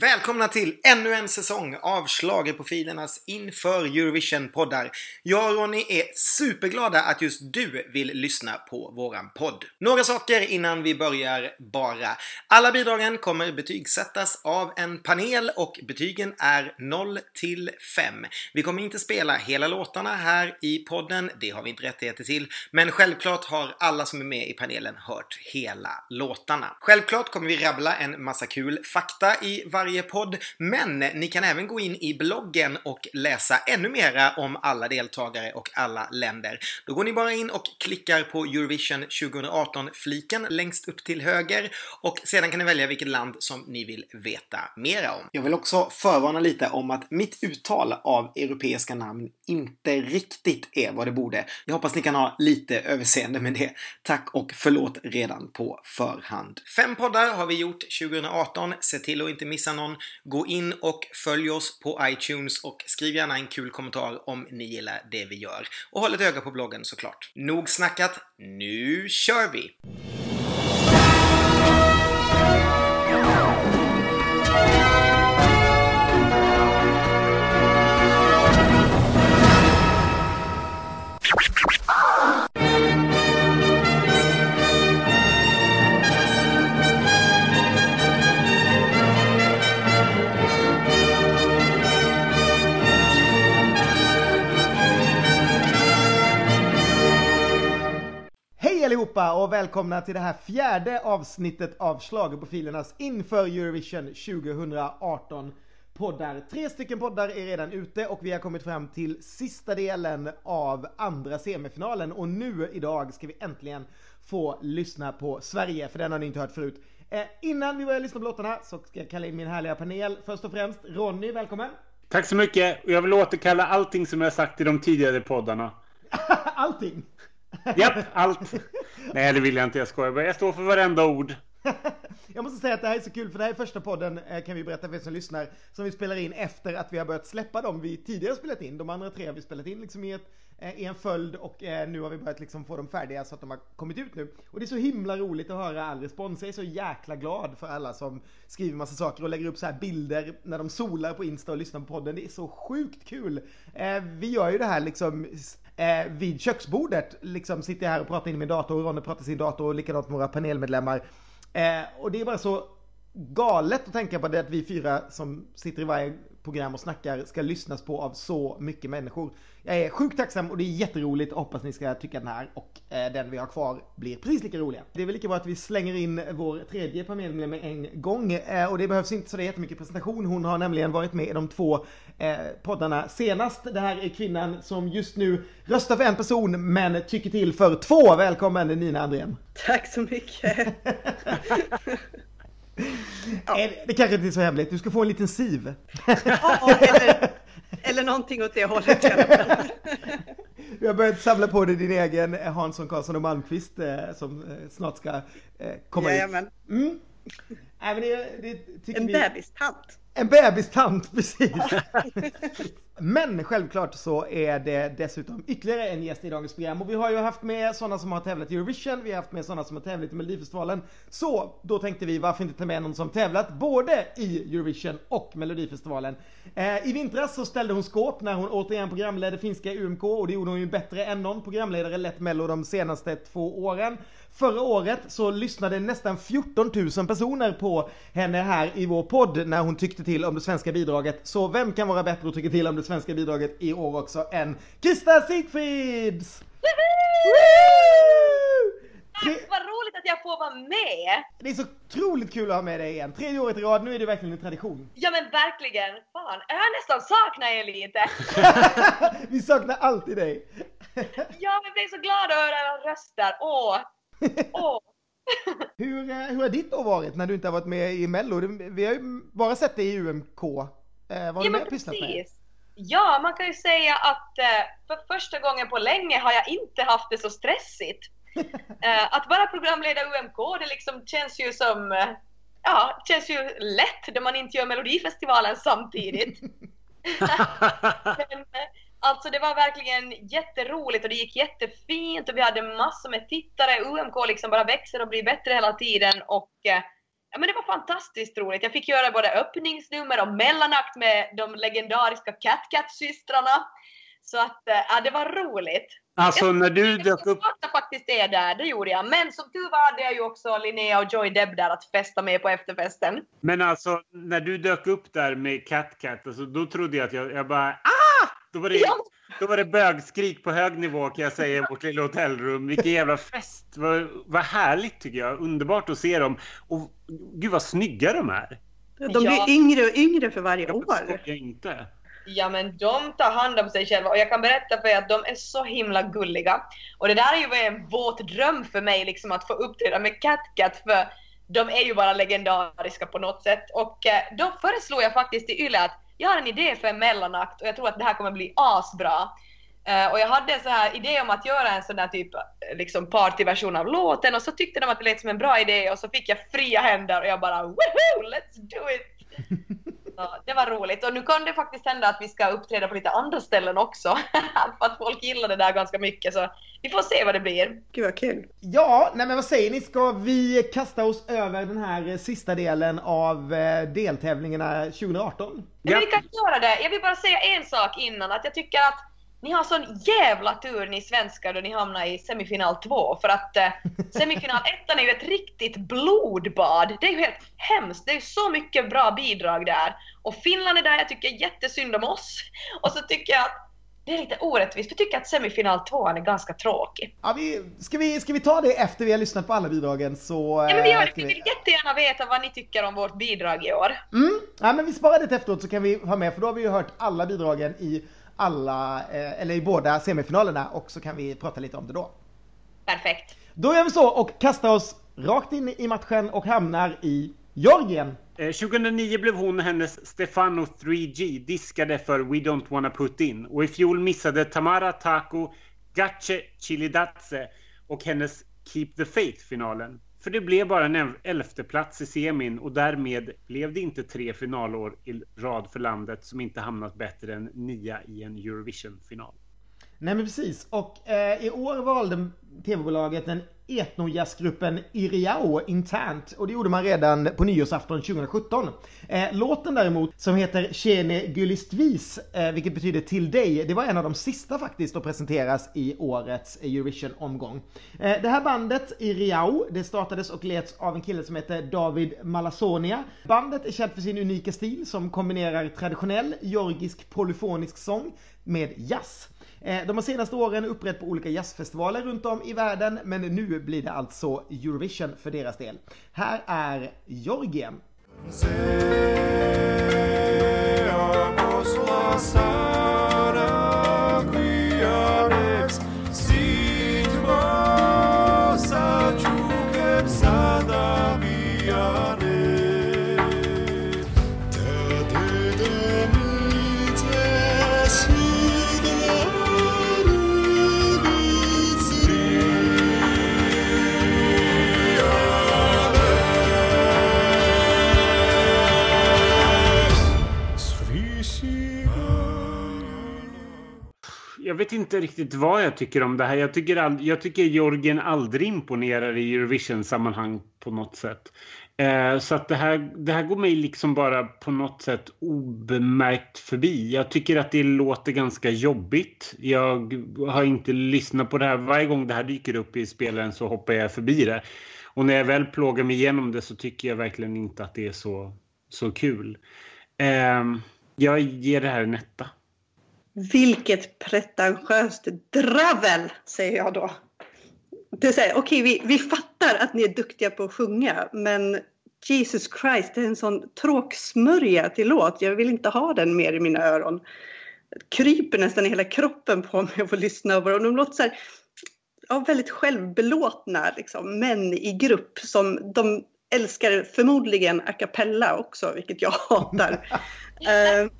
Välkomna till ännu en säsong av Schlagerprofilernas inför Eurovision-poddar. Jag och Ronny är superglada att just du vill lyssna på våran podd. Några saker innan vi börjar bara. Alla bidragen kommer betygsättas av en panel och betygen är 0 till 5. Vi kommer inte spela hela låtarna här i podden, det har vi inte rättigheter till, men självklart har alla som är med i panelen hört hela låtarna. Självklart kommer vi rabbla en massa kul fakta i varje varje podd. Men ni kan även gå in i bloggen och läsa ännu mera om alla deltagare och alla länder. Då går ni bara in och klickar på Eurovision 2018-fliken längst upp till höger och sedan kan ni välja vilket land som ni vill veta mera om. Jag vill också förvarna lite om att mitt uttal av europeiska namn inte riktigt är vad det borde. Jag hoppas ni kan ha lite överseende med det. Tack och förlåt redan på förhand. Fem poddar har vi gjort 2018. Se till att inte missa någon. Gå in och följ oss på iTunes och skriv gärna en kul kommentar om ni gillar det vi gör. Och håll ett öga på bloggen såklart. Nog snackat, nu kör vi! Allihopa och välkomna till det här fjärde avsnittet av Schlagerprofilernas inför Eurovision 2018 poddar. Tre stycken poddar är redan ute och vi har kommit fram till sista delen av andra semifinalen och nu idag ska vi äntligen få lyssna på Sverige, för den har ni inte hört förut. Eh, innan vi börjar lyssna på låtarna så ska jag kalla in min härliga panel. Först och främst Ronny, välkommen! Tack så mycket! Jag vill återkalla allting som jag sagt i de tidigare poddarna. allting? Japp, allt. Nej, det vill jag inte. Jag skojar bara. Jag står för varenda ord. Jag måste säga att det här är så kul för det här är första podden eh, kan vi berätta för er som lyssnar som vi spelar in efter att vi har börjat släppa dem vi tidigare spelat in. De andra tre har vi spelat in liksom i, ett, eh, i en följd och eh, nu har vi börjat liksom få dem färdiga så att de har kommit ut nu. Och det är så himla roligt att höra all respons. Jag är så jäkla glad för alla som skriver massa saker och lägger upp så här bilder när de solar på Insta och lyssnar på podden. Det är så sjukt kul. Vi gör ju det här liksom eh, vid köksbordet. Liksom sitter jag här och pratar in i min dator och Ronny pratar i sin dator och likadant med våra panelmedlemmar. Eh, och det är bara så galet att tänka på det att vi fyra som sitter i varje program och snackar ska lyssnas på av så mycket människor. Jag är sjukt tacksam och det är jätteroligt och hoppas ni ska tycka den här och eh, den vi har kvar blir precis lika roliga. Det är väl lika bra att vi slänger in vår tredje panelmedlem med en gång eh, och det behövs inte så jättemycket presentation. Hon har nämligen varit med i de två eh, poddarna senast. Det här är kvinnan som just nu röstar för en person men tycker till för två. Välkommen Nina Andrén. Tack så mycket. Ja. Det kanske inte är så hemligt, du ska få en liten siv. Ja, eller, eller någonting åt det hållet i alla fall. Vi har börjat samla på dig din egen Hansson, Karlsson och Malmqvist eh, som eh, snart ska eh, komma Jajamän. ut. Mm. Äh, det, det en vi... bebistant. En bebistant, precis. Men självklart så är det dessutom ytterligare en gäst i dagens program och vi har ju haft med sådana som har tävlat i Eurovision, vi har haft med sådana som har tävlat i Melodifestivalen. Så då tänkte vi varför inte ta med någon som tävlat både i Eurovision och Melodifestivalen. Eh, I vintras så ställde hon skåp när hon återigen programledde finska UMK och det gjorde hon ju bättre än någon programledare lett Mello de senaste två åren. Förra året så lyssnade nästan 14 000 personer på henne här i vår podd när hon tyckte till om det svenska bidraget. Så vem kan vara bättre att tycka till om det svenska bidraget i år också än Krista Sigfrids! Tack, vad roligt att jag får vara med! Det är så otroligt kul att ha med dig igen. Tredje året i rad, nu är det verkligen en tradition. Ja men verkligen! Fan, jag har nästan saknat er lite. Vi saknar alltid dig. ja, vi blir så glada att höra era röster. Åh! Åh! hur, eh, hur har ditt år varit när du inte har varit med i Mello? Vi har ju bara sett dig i UMK. Eh, vad har ja, du med pysslat med? Ja, man kan ju säga att eh, för första gången på länge har jag inte haft det så stressigt. Att vara programledare UMK, det liksom känns ju som, ja, känns ju lätt när man inte gör Melodifestivalen samtidigt. Men, Alltså det var verkligen jätteroligt och det gick jättefint och vi hade massor med tittare. UMK liksom bara växer och blir bättre hela tiden och eh, ja, men det var fantastiskt roligt. Jag fick göra både öppningsnummer och mellanakt med de legendariska Cat Cat-systrarna. Så att, eh, ja, det var roligt. Alltså när du Jag dök upp... startade faktiskt det där, det gjorde jag. Men som tur var hade jag ju också Linnea och Joy Deb där att festa med på efterfesten. Men alltså när du dök upp där med Cat Cat, alltså, då trodde jag att jag, jag bara ah! Då var, det, Ja. då var det bögskrik på hög nivå kan jag säga i vårt lilla hotellrum. Vilken jävla fest! Vad, vad härligt tycker jag. Underbart att se dem. Och gud vad snygga de är. De blir Ja. yngre och yngre för varje Jag år. skojar inte. Ja men de tar hand om sig själva och jag kan berätta för er att de är så himla gulliga. Och det där är ju en våt dröm för mig liksom att få uppträda med Cat Cat för de är ju bara legendariska på något sätt. Och eh, då föreslog jag faktiskt till Yle att jag har en idé för en mellanakt och jag tror att det här kommer bli asbra. Uh, och jag hade en så här idé om att göra en sån där typ eh, liksom partyversion av låten och så tyckte de att det lät som en bra idé och så fick jag fria händer och jag bara woho, let's do it! Så det var roligt och nu kan det faktiskt hända att vi ska uppträda på lite andra ställen också. för att folk gillar det där ganska mycket så vi får se vad det blir. Gud vad kul. Ja, nej men vad säger ni? Ska vi kasta oss över den här sista delen av eh, deltävlingarna 2018? Men Ja. vi kan göra det. Jag vill bara säga en sak innan att jag tycker att ni har sån jävla tur ni svenskar då ni hamnar i semifinal 2 för att eh, semifinal 1 är ju ett riktigt blodbad. Det är ju helt hemskt. Det är ju så mycket bra bidrag där. Och Finland är där, jag tycker jättesynd om oss. Och så tycker jag att det är lite orättvist, för jag tycker att semifinal 2 är ganska tråkig. Ja, vi, ska, vi, ska vi ta det efter vi har lyssnat på alla bidragen så... Ja men vi gör det, vi vill jättegärna veta vad ni tycker om vårt bidrag i år. Mm. Ja, men vi sparar det efteråt så kan vi ha med, för då har vi ju hört alla bidragen i alla, eh, eller i båda semifinalerna och så kan vi prata lite om det då. Perfekt. Då gör vi så och kastar oss rakt in i matchen och hamnar i Georgien. Eh, 2009 blev hon och hennes Stefano 3G diskade för We Don't Wanna Put In. Och i fjol missade Tamara Taco Gace Chilidatse och hennes Keep the Faith-finalen. För det blev bara en elfte plats i semin och därmed blev det inte tre finalår i rad för landet som inte hamnat bättre än nia i en Eurovision-final. Nej men precis, och eh, i år valde tv-bolaget en etnojazzgruppen Iriao internt och det gjorde man redan på nyårsafton 2017. Eh, låten däremot som heter Tjene Gulistvis, eh, vilket betyder till dig, det var en av de sista faktiskt att presenteras i årets Eurovision-omgång. Eh, det här bandet Iriao, det startades och leds av en kille som heter David Malasonia. Bandet är känt för sin unika stil som kombinerar traditionell georgisk polyfonisk sång med jazz. Eh, de har senaste åren upprätt på olika jazzfestivaler runt om i världen men nu blir det alltså Eurovision för deras del. Här är Georgien. Vet inte riktigt vad jag tycker om det här. Jag tycker, all, jag tycker Georgien aldrig imponerar i Eurovision-sammanhang på något sätt. Eh, så att det här, det här går mig liksom bara på något sätt obemärkt förbi. Jag tycker att det låter ganska jobbigt. Jag har inte lyssnat på det här. Varje gång det här dyker upp i spelaren så hoppar jag förbi det. Och när jag väl plågar mig igenom det så tycker jag verkligen inte att det är så, så kul. Eh, jag ger det här en etta. Vilket pretentiöst dravel, säger jag då. Det är så här, okej, vi, vi fattar att ni är duktiga på att sjunga, men Jesus Christ, det är en sån tråksmörja till låt. Jag vill inte ha den mer i mina öron. Det kryper nästan i hela kroppen på mig att få lyssna på. Och de låter så här, ja, väldigt självbelåtna, liksom, män i grupp som de älskar förmodligen a cappella också, vilket jag hatar. Eh,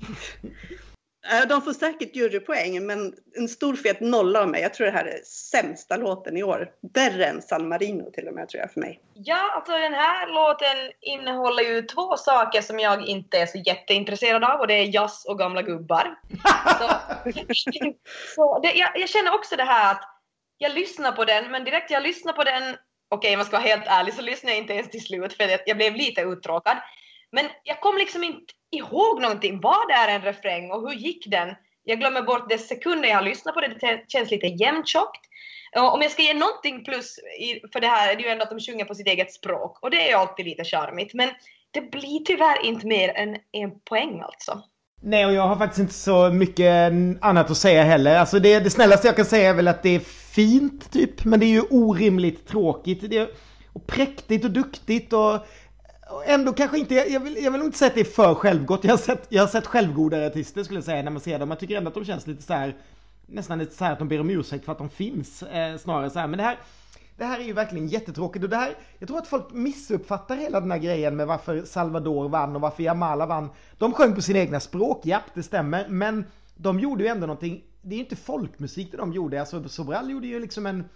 De får säkert jurypoäng, men en stor fet nolla av mig. Jag tror det här är sämsta låten i år. Värre än San Marino till och med, tror jag för mig. Ja, alltså den här låten innehåller ju två saker som jag inte är så jätteintresserad av och det är jazz och gamla gubbar. så, så det, jag, jag känner också det här att jag lyssnar på den, men direkt jag lyssnar på den okej, okay, man ska vara helt ärlig så lyssnade jag inte ens till slut för jag, jag blev lite uttråkad. Men jag kom liksom inte ihåg någonting. Var det en refräng och hur gick den? Jag glömmer bort det sekunder jag har lyssnat på det. Det känns lite jämntjockt. Om jag ska ge någonting plus för det här är det ju ändå att de sjunger på sitt eget språk och det är ju alltid lite charmigt. Men det blir tyvärr inte mer än en poäng alltså. Nej, och jag har faktiskt inte så mycket annat att säga heller. Alltså det, det snällaste jag kan säga är väl att det är fint typ, men det är ju orimligt tråkigt. Det är, och präktigt och duktigt och ändå kanske inte, jag vill, jag vill inte säga att det är för självgott. Jag har sett, jag har sett självgodare artister skulle jag säga när man ser dem. Jag tycker ändå att de känns lite så här, nästan lite så här att de ber om ursäkt för att de finns. Eh, snarare så här, men det här det här är ju verkligen jättetråkigt och det här, jag tror att folk missuppfattar hela den här grejen med varför Salvador vann och varför Jamala vann. De sjöng på sina egna språk, ja det stämmer, men de gjorde ju ändå någonting, det är ju inte folkmusik det de gjorde, alltså Sobral gjorde ju liksom en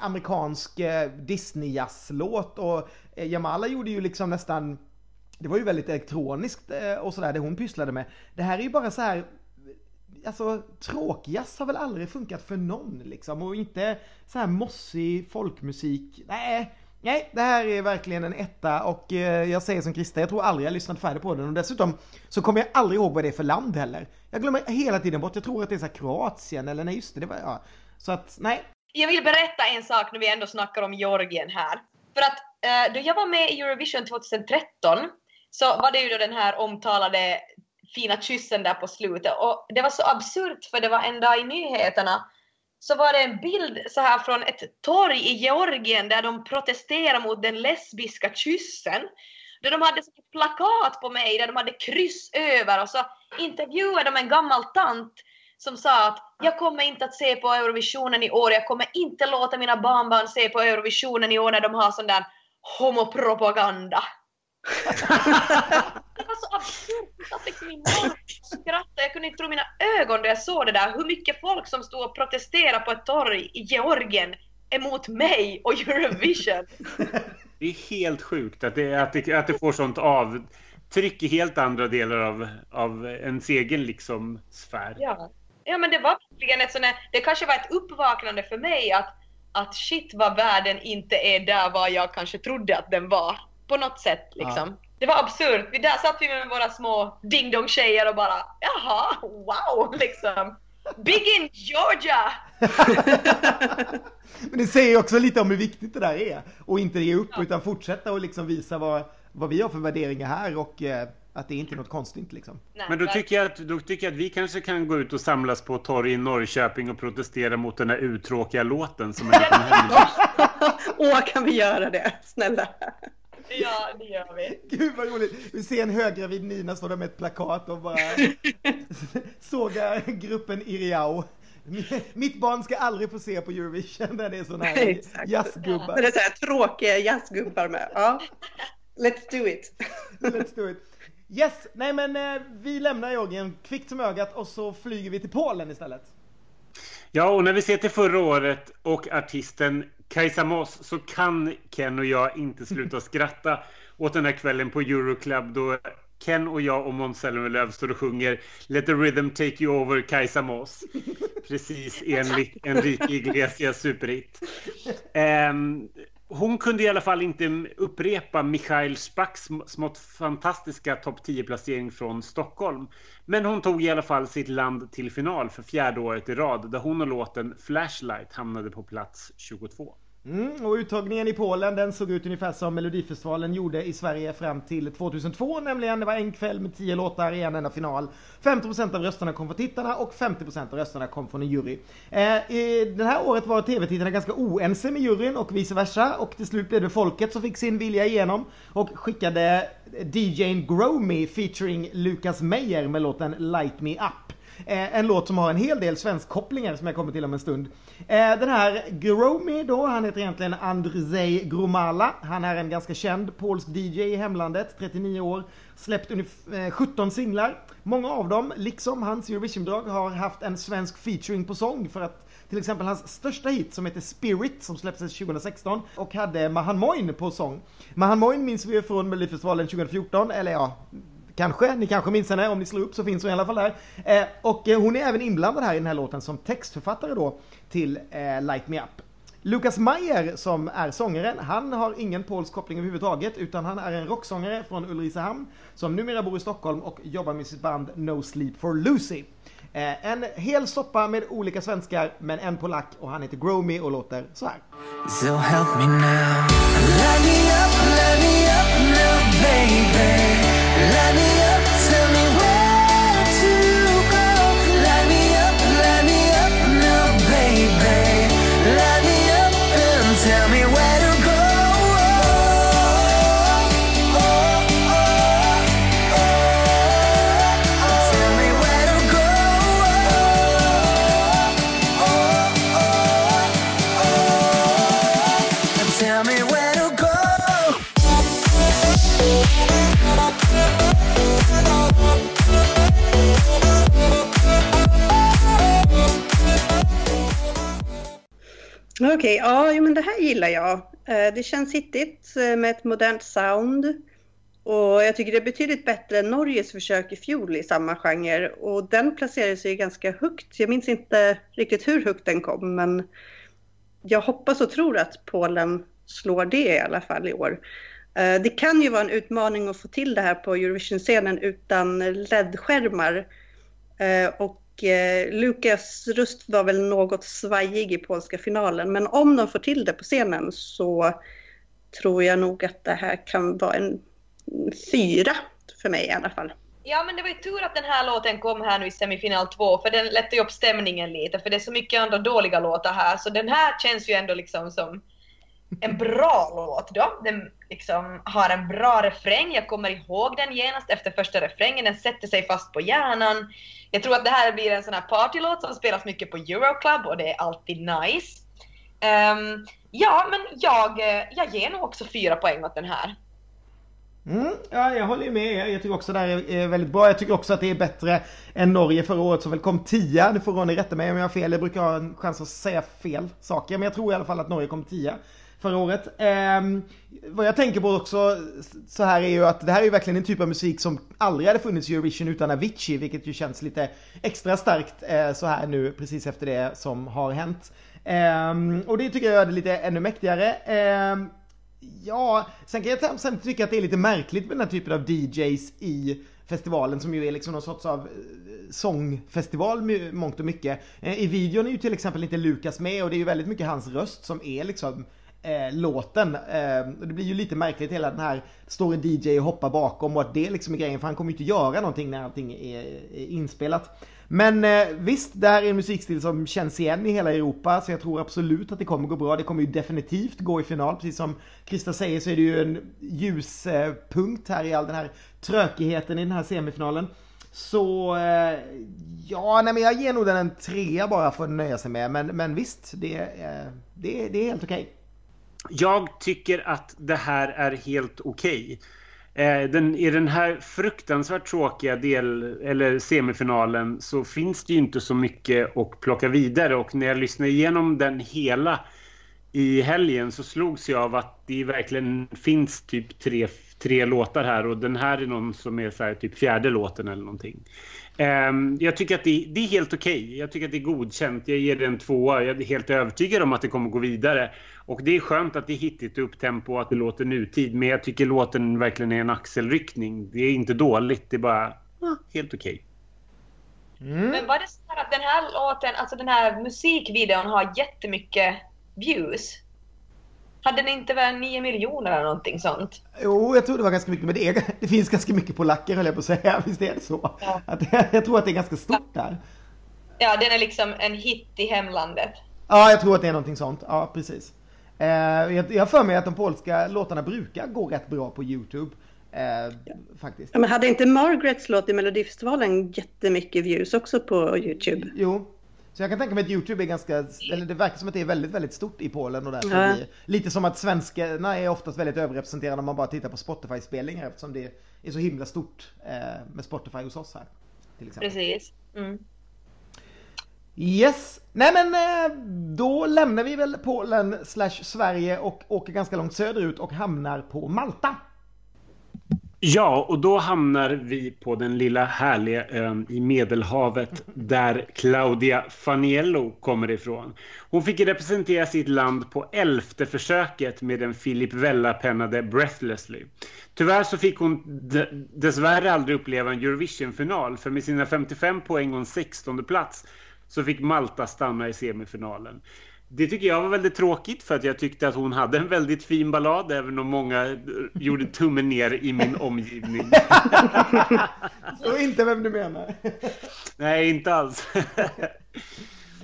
amerikansk eh, Disney-jazzlåt och Eh, Jamala gjorde ju liksom nästan det var ju väldigt elektroniskt eh, och sådär det hon pysslade med. Det här är ju bara så här alltså tråkjazz har väl aldrig funkat för någon liksom och inte så här mossig folkmusik. Nej, nej, det här är verkligen en etta och eh, jag säger som Krista, jag tror aldrig jag lyssnat färdigt på den och dessutom så kommer jag aldrig ihåg vad det är för land heller. Jag glömmer hela tiden bort, jag tror att det är så här Kroatien eller nej just det, det var ja. Så att nej. Jag vill berätta en sak när vi ändå snackar om Georgien här. För att eh, då jag var med i Eurovision 2013 så var det ju då den här omtalade fina kyssen där på slutet. Och det var så absurt för det var en dag i nyheterna så var det en bild så här från ett torg i Georgien där de protesterar mot den lesbiska kyssen. Där de hade ett plakat på mig där de hade kryss över och så intervjuade de en gammal tant som sa att jag kommer inte att se på Eurovisionen i år, jag kommer inte låta mina barnbarn se på Eurovisionen i år när de har sån där homopropaganda. det var så absurt. Jag satt liksom i morgon skrattade. Jag kunde inte tro mina ögon när jag såg det där. Hur mycket folk som stod och protesterade på ett torg i Georgien emot mig och Eurovision. Det är helt sjukt att det, att det, att det får sånt avtryck i helt andra delar av, av ens egen liksom sfär. Ja. Ja, men det var verkligen ett sånt det kanske var ett uppvaknande för mig att, att shit vad världen inte är där vad jag kanske trodde att den var på något sätt liksom. Ja. Det var absurt. Vi där satt vi med våra små ding-dong-tjejer och bara jaha, wow, liksom. Big in Georgia! Men det säger också lite om hur viktigt det där är. Och inte ge upp ja. utan fortsätta och liksom visa vad, vad vi har för värderingar här och eh, att det inte är något konstigt liksom. Nej, Men då tycker, jag att, då tycker jag att vi kanske kan gå ut och samlas på torg i Norrköping och protestera mot den här uttråkiga låten som är Åh, kan vi göra det? Snälla. Ja, det gör vi. Gud vad roligt. Vi ser en höggravid Nina stå där med ett plakat och bara såga gruppen Iriao. Mitt barn ska aldrig få se på Eurovision där det är sådana här jazzgubbar. Det är så här tråkiga jazzgubbar med. Ja. Let's do it. Let's do it. Yes, nej men eh, vi lämnar Georgien kvickt som ögat och så flyger vi till Polen istället. Ja, och när vi ser till förra året och artisten Kajsa Moss så kan Ken och jag inte sluta skratta åt den här kvällen på Euroclub då Ken och jag och Måns Zelmerlöw står och sjunger Let the rhythm take you over Kajsa Moss. Precis enligt Enrique Iglesias superhit. Um, hon kunde i alla fall inte upprepa Michael Spacks smått fantastiska topp 10-placering från Stockholm. Men hon tog i alla fall sitt land till final för fjärde året i rad där hon och låten Flashlight hamnade på plats 22. Mm, och uttagningen i Polen den såg ut ungefär som Melodifestivalen gjorde i Sverige fram till 2002 nämligen det var en kväll med 10 låtar i en enda final. 50% av rösterna kom från tittarna och 50% av rösterna kom från en jury. Eh, i det här året var tv-tittarna ganska oense med juryn och vice versa och till slut blev det folket som fick sin vilja igenom och skickade DJn Gromy featuring Lukas Meyer med låten Light Me Up. Eh, en låt som har en hel del svenskkopplingar som jag kommer till om en stund. Eh, den här Gromi då, han heter egentligen Andrzej Gromala. Han är en ganska känd polsk DJ i hemlandet, 39 år. Släppt ungefär eh, 17 singlar. Många av dem, liksom hans Eurovision-bidrag, har haft en svensk featuring på sång för att till exempel hans största hit som heter Spirit som släpptes 2016 och hade Mahan Moin på sång. Mahan Moin minns vi från Melodifestivalen 2014, eller ja, Kanske, ni kanske minns henne, om ni slår upp så finns hon i alla fall där. Eh, och eh, hon är även inblandad här i den här låten som textförfattare då till eh, Light Me Up. Lukas Meyer som är sångaren, han har ingen polsk koppling överhuvudtaget utan han är en rocksångare från Ulricehamn som numera bor i Stockholm och jobbar med sitt band No Sleep for Lucy. En hel soppa med olika svenskar men en polack och han heter Gromy och låter så här. So help me now. Light me up, light me up now, baby. Light me up, Okej, ja, men det här gillar jag. Eh, det känns hittigt eh, med ett modernt sound. Och jag tycker det är betydligt bättre än Norges försök i fjol i samma genre. Och den placerade sig ganska högt. Jag minns inte riktigt hur högt den kom, men jag hoppas och tror att Polen slår det i alla fall i år. Eh, det kan ju vara en utmaning att få till det här på Eurovision-scenen utan LED-skärmar. Och och eh, Lukas röst var väl något svajig i polska finalen. Men om de får till det på scenen så tror jag nog att det här kan vara en fyra för mig i alla fall. Ja men det var ju tur att den här låten kom här nu i semifinal 2 för den lättar ju upp stämningen lite för det är så mycket andra dåliga låtar här så den här känns ju ändå liksom som en bra låt då. Den liksom har en bra refräng, jag kommer ihåg den genast efter första refrängen, den sätter sig fast på hjärnan. Jag tror att det här blir en sån här partylåt som spelas mycket på Euroclub och det är alltid nice. Um, ja men jag, eh, jag ger nog också fyra poäng åt den här. Mm, ja, jag håller ju med. Jag tycker också det här är- väldigt bra. Jag tycker också att det är bättre än Norge förra året som väl kom 10. Nu får Ronny rätta mig om jag har fel. Jag brukar ha en chans att säga fel saker. Men jag tror i alla fall att Norge kom 10 förra året. Eh, vad jag tänker på också så här är ju att det här är ju verkligen en typ av musik som aldrig hade funnits i Eurovision utan Avicii. Vilket ju känns lite extra starkt eh, så här nu precis efter det som har hänt. Eh, och det tycker jag gör det lite ännu mäktigare. Ehm, ja, sen kan jag sen tycka att det är lite märkligt med den här typen av DJs i festivalen som ju är liksom någon sorts av eh, sångfestival mångt och mycket. Eh, I videon är ju till exempel inte Lukas med och det är ju väldigt mycket hans röst som är liksom eh, låten. Eh, det blir ju lite märkligt hela den här står en DJ och hoppar bakom och att det liksom är grejen för han kommer ju inte göra någonting när allting är, är inspelat. Men eh, visst, det här är en musikstil som känns igen i hela Europa så jag tror absolut att det kommer gå bra. Det kommer ju definitivt gå i final. Precis som Krista säger så är det ju en ljuspunkt eh, här i all den här trökigheten i den här semifinalen. Så eh, ja, nej men jag ger nog den en trea bara för att nöja sig med. Men, men visst, det, eh, det, det är helt okej. Jag tycker att det här är helt okej. Eh, den, I den här fruktansvärt tråkiga del, eller semifinalen så finns det ju inte så mycket att plocka vidare och när jag lyssnade igenom den hela i helgen så slogs jag av att det verkligen finns typ tre, tre låtar här och den här är någon som är så här, typ fjärde låten eller någonting. Ehm, jag tycker att det, det är helt okej. Jag tycker att det är godkänt. Jag ger det en tvåa. Jag är helt övertygad om att det kommer gå vidare. Och det är skönt att det är hittigt upp tempo och att det låter nutid. Men jag tycker låten verkligen är en axelryckning. Det är inte dåligt. Det är bara ja, helt okej. Men var det så här att den här låten, alltså den här musikvideon har jättemycket views? Hade den inte väl 9 miljoner eller någonting sånt? Jo, jag tror det var ganska mycket, men det, är, det finns ganska mycket polacker höll jag på att säga. Visst är det så? Ja. Att, jag tror att det är ganska stort där. Ja, den är liksom en hit i hemlandet. Ja, jag tror att det är någonting sånt. Ja, precis. Eh, jag jag har för mig att de polska låtarna brukar gå rätt bra på YouTube. Eh, faktiskt. Ja, Men hade inte Margarets låt i Melodifestivalen jättemycket views också på Youtube? Jo. Så jag kan tänka mig att YouTube är ganska, eller det verkar som att det är väldigt, väldigt stort i Polen och därför Ja. lite som att svenskarna är oftast väldigt överrepresenterade om man bara tittar på Spotify-spelningar eftersom det är så himla stort eh, med Spotify hos oss här. Till exempel. Precis. Mm. Yes! Nej men eh, då lämnar vi väl Polen slash Sverige och åker ganska långt söderut och hamnar på Malta. Ja, och då hamnar vi på den lilla härliga ön i Medelhavet där Claudia Faniello kommer ifrån. Hon fick representera sitt land på elfte försöket med den Philip Vella-pennade Breathlessly. Tyvärr så fick hon dessvärre aldrig uppleva en Eurovision-final för med sina 55 poäng och en 16 plats så fick Malta stanna i semifinalen. Det tycker jag var väldigt tråkigt för att jag tyckte att hon hade en väldigt fin ballad även om många gjorde tummen ner i min omgivning. Och inte vem du menar. Nej, inte alls.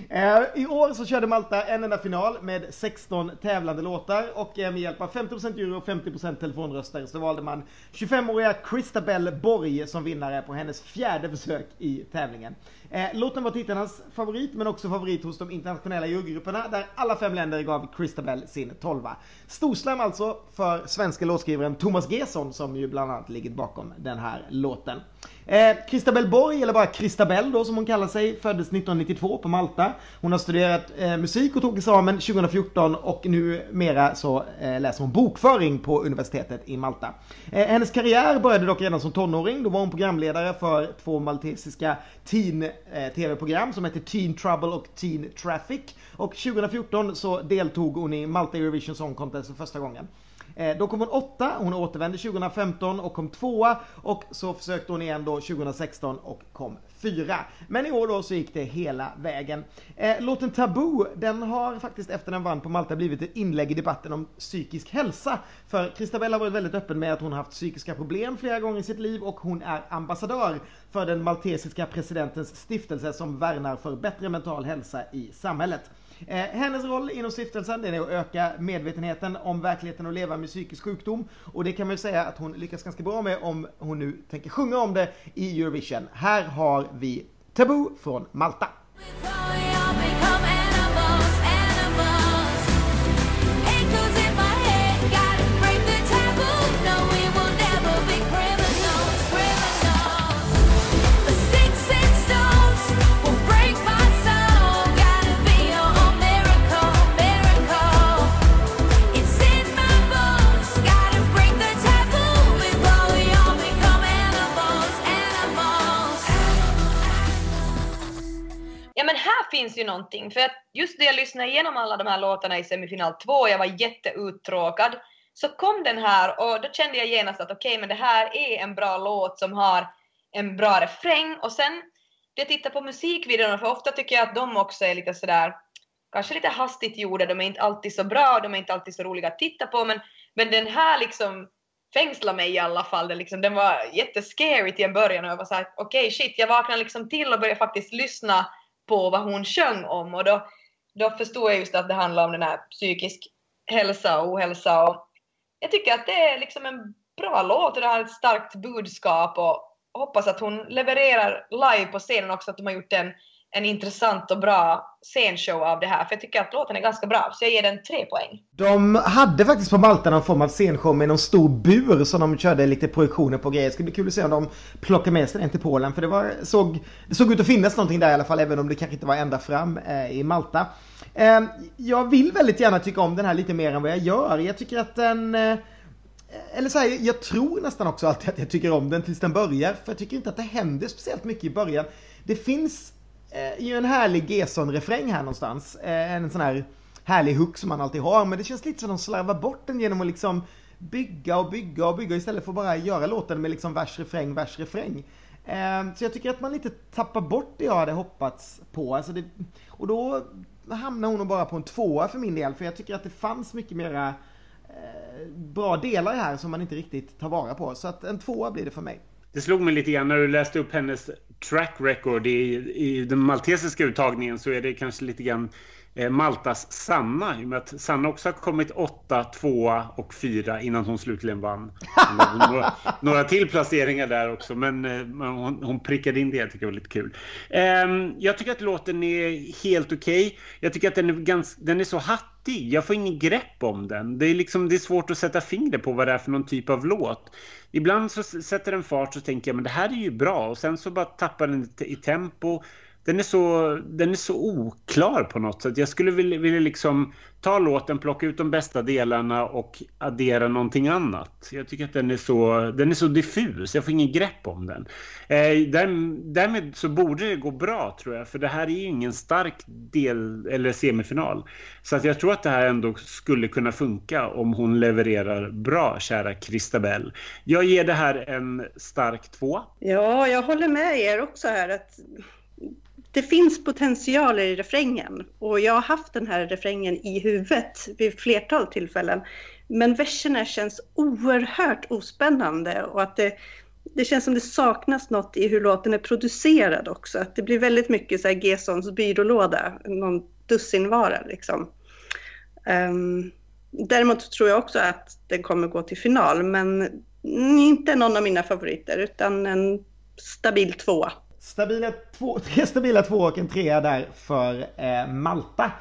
Eh, I år så körde Malta en enda final med 16 tävlande låtar och eh, med hjälp av 50% jury och 50% telefonröster så valde man 25-åriga Christabel Borg som vinnare på hennes fjärde försök i tävlingen. Eh, låten var tittarnas favorit men också favorit hos de internationella jurygrupperna där alla fem länder gav Christabel sin tolva. Storslam alltså för svenska låtskrivaren Thomas Gesson som ju bland annat ligger bakom den här låten. Eh, Christabel Borg, eller bara Christabel då som hon kallar sig, föddes 1992 på Malta. Hon har studerat eh, musik och tog examen 2014 och numera så eh, läser hon bokföring på universitetet i Malta. Eh, hennes karriär började dock redan som tonåring. Då var hon programledare för två maltesiska teen-tv-program eh, som heter Teen Trouble och Teen Traffic. Och 2014 så deltog hon i Malta Eurovision Song Contest för första gången. Eh, då kom hon åtta, hon återvände 2015 och kom tvåa och så försökte hon igen då 2016 och kom fyra. Men i år då så gick det hela vägen. Eh, låten Taboo, den har faktiskt efter den vann på Malta blivit ett inlägg i debatten om psykisk hälsa. För Christabella har varit väldigt öppen med att hon har haft psykiska problem flera gånger i sitt liv och hon är ambassadör för den maltesiska presidentens stiftelse som värnar för bättre mental hälsa i samhället. Eh, hennes roll inom stiftelsen är att öka medvetenheten om verkligheten och leva med psykisk sjukdom. Och det kan man ju säga att hon lyckas ganska bra med om hon nu tänker sjunga om det i Eurovision. Här har vi Taboo från Malta. Men här finns ju någonting, för att just när jag lyssnade igenom alla de här låtarna i semifinal 2, jag var jätteuttråkad, så kom den här och då kände jag genast att okej, okay, men det här är en bra låt som har en bra refräng. Och sen jag tittar på musikvideorna, för ofta tycker jag att de också är lite sådär, kanske lite hastigt gjorda, de är inte alltid så bra, de är inte alltid så roliga att titta på, men, men den här liksom fängslade mig i alla fall. Den, liksom, den var jättescary till en början och jag var såhär, okej okay, shit, jag vaknade liksom till och började faktiskt lyssna på vad hon sjöng om. Och då, då förstod jag just att det handlar om den här psykisk hälsa och ohälsa. Och jag tycker att det är liksom en bra låt och det har ett starkt budskap. Och hoppas att hon levererar live på scenen också, att de har gjort en, en intressant och bra scenshow av det här. För jag tycker att låten är ganska bra, så jag ger den tre poäng. De hade faktiskt på Malta någon form av scenshow med någon stor bur som de körde lite projektioner på grejer. Det skulle bli kul att se om de plockar med sig den till Polen. För det, var, såg, det såg ut att finnas någonting där i alla fall, även om det kanske inte var ända fram eh, i Malta. Eh, jag vill väldigt gärna tycka om den här lite mer än vad jag gör. Jag tycker att den eh, eller så här, jag tror nästan också alltid att jag tycker om den tills den börjar. För jag tycker inte att det händer speciellt mycket i början. Det finns eh, ju en härlig Gesson-refräng här någonstans. Eh, en sån här härlig hook som man alltid har. Men det känns lite som att de slarvar bort den genom att liksom bygga och bygga och bygga istället för att bara göra låten med liksom vers, refräng, vers, refräng. Eh, så jag tycker att man lite tappar bort det jag hade hoppats på. Alltså det, och då hamnar hon nog bara på en tvåa för min del. För jag tycker att det fanns mycket mera eh, bra delar här som man inte riktigt tar vara på. Så att en tvåa blir det för mig. Det slog mig lite grann när du läste upp hennes track record i, i den maltesiska uttagningen så är det kanske lite grann eh, Maltas Sanna. I och med att Sanna också har kommit åtta, tvåa och fyra innan hon slutligen vann. några, några till placeringar där också, men eh, hon, hon prickade in det. Jag tycker det var lite kul. Eh, jag tycker att låten är helt okej. Okay. Jag tycker att den är, ganska, den är så hattig. Jag får ingen grepp om den. Det är, liksom, det är svårt att sätta fingret på vad det är för någon typ av låt. Ibland så sätter den fart så tänker jag men det här är ju bra och sen så bara tappar den i tempo den är, så, den är så oklar på något sätt. Jag skulle vilja, vilja liksom ta låten, plocka ut de bästa delarna och addera någonting annat. Jag tycker att den är så, den är så diffus, jag får ingen grepp om den. Eh, där, därmed så borde det gå bra tror jag, för det här är ju ingen stark del eller semifinal. Så att jag tror att det här ändå skulle kunna funka om hon levererar bra, kära Christabel. Jag ger det här en stark två. Ja, jag håller med er också här att det finns potential i refrängen och jag har haft den här refrängen i huvudet vid flertal tillfällen. Men verserna känns oerhört ospännande och att det, det känns som det saknas något i hur låten är producerad också. Att det blir väldigt mycket så här Gessons byrålåda, någon dussinvara liksom. Um, däremot tror jag också att den kommer gå till final, men inte någon av mina favoriter utan en stabil tvåa. Stabila två, tre stabila två och en trea där för eh, Malta.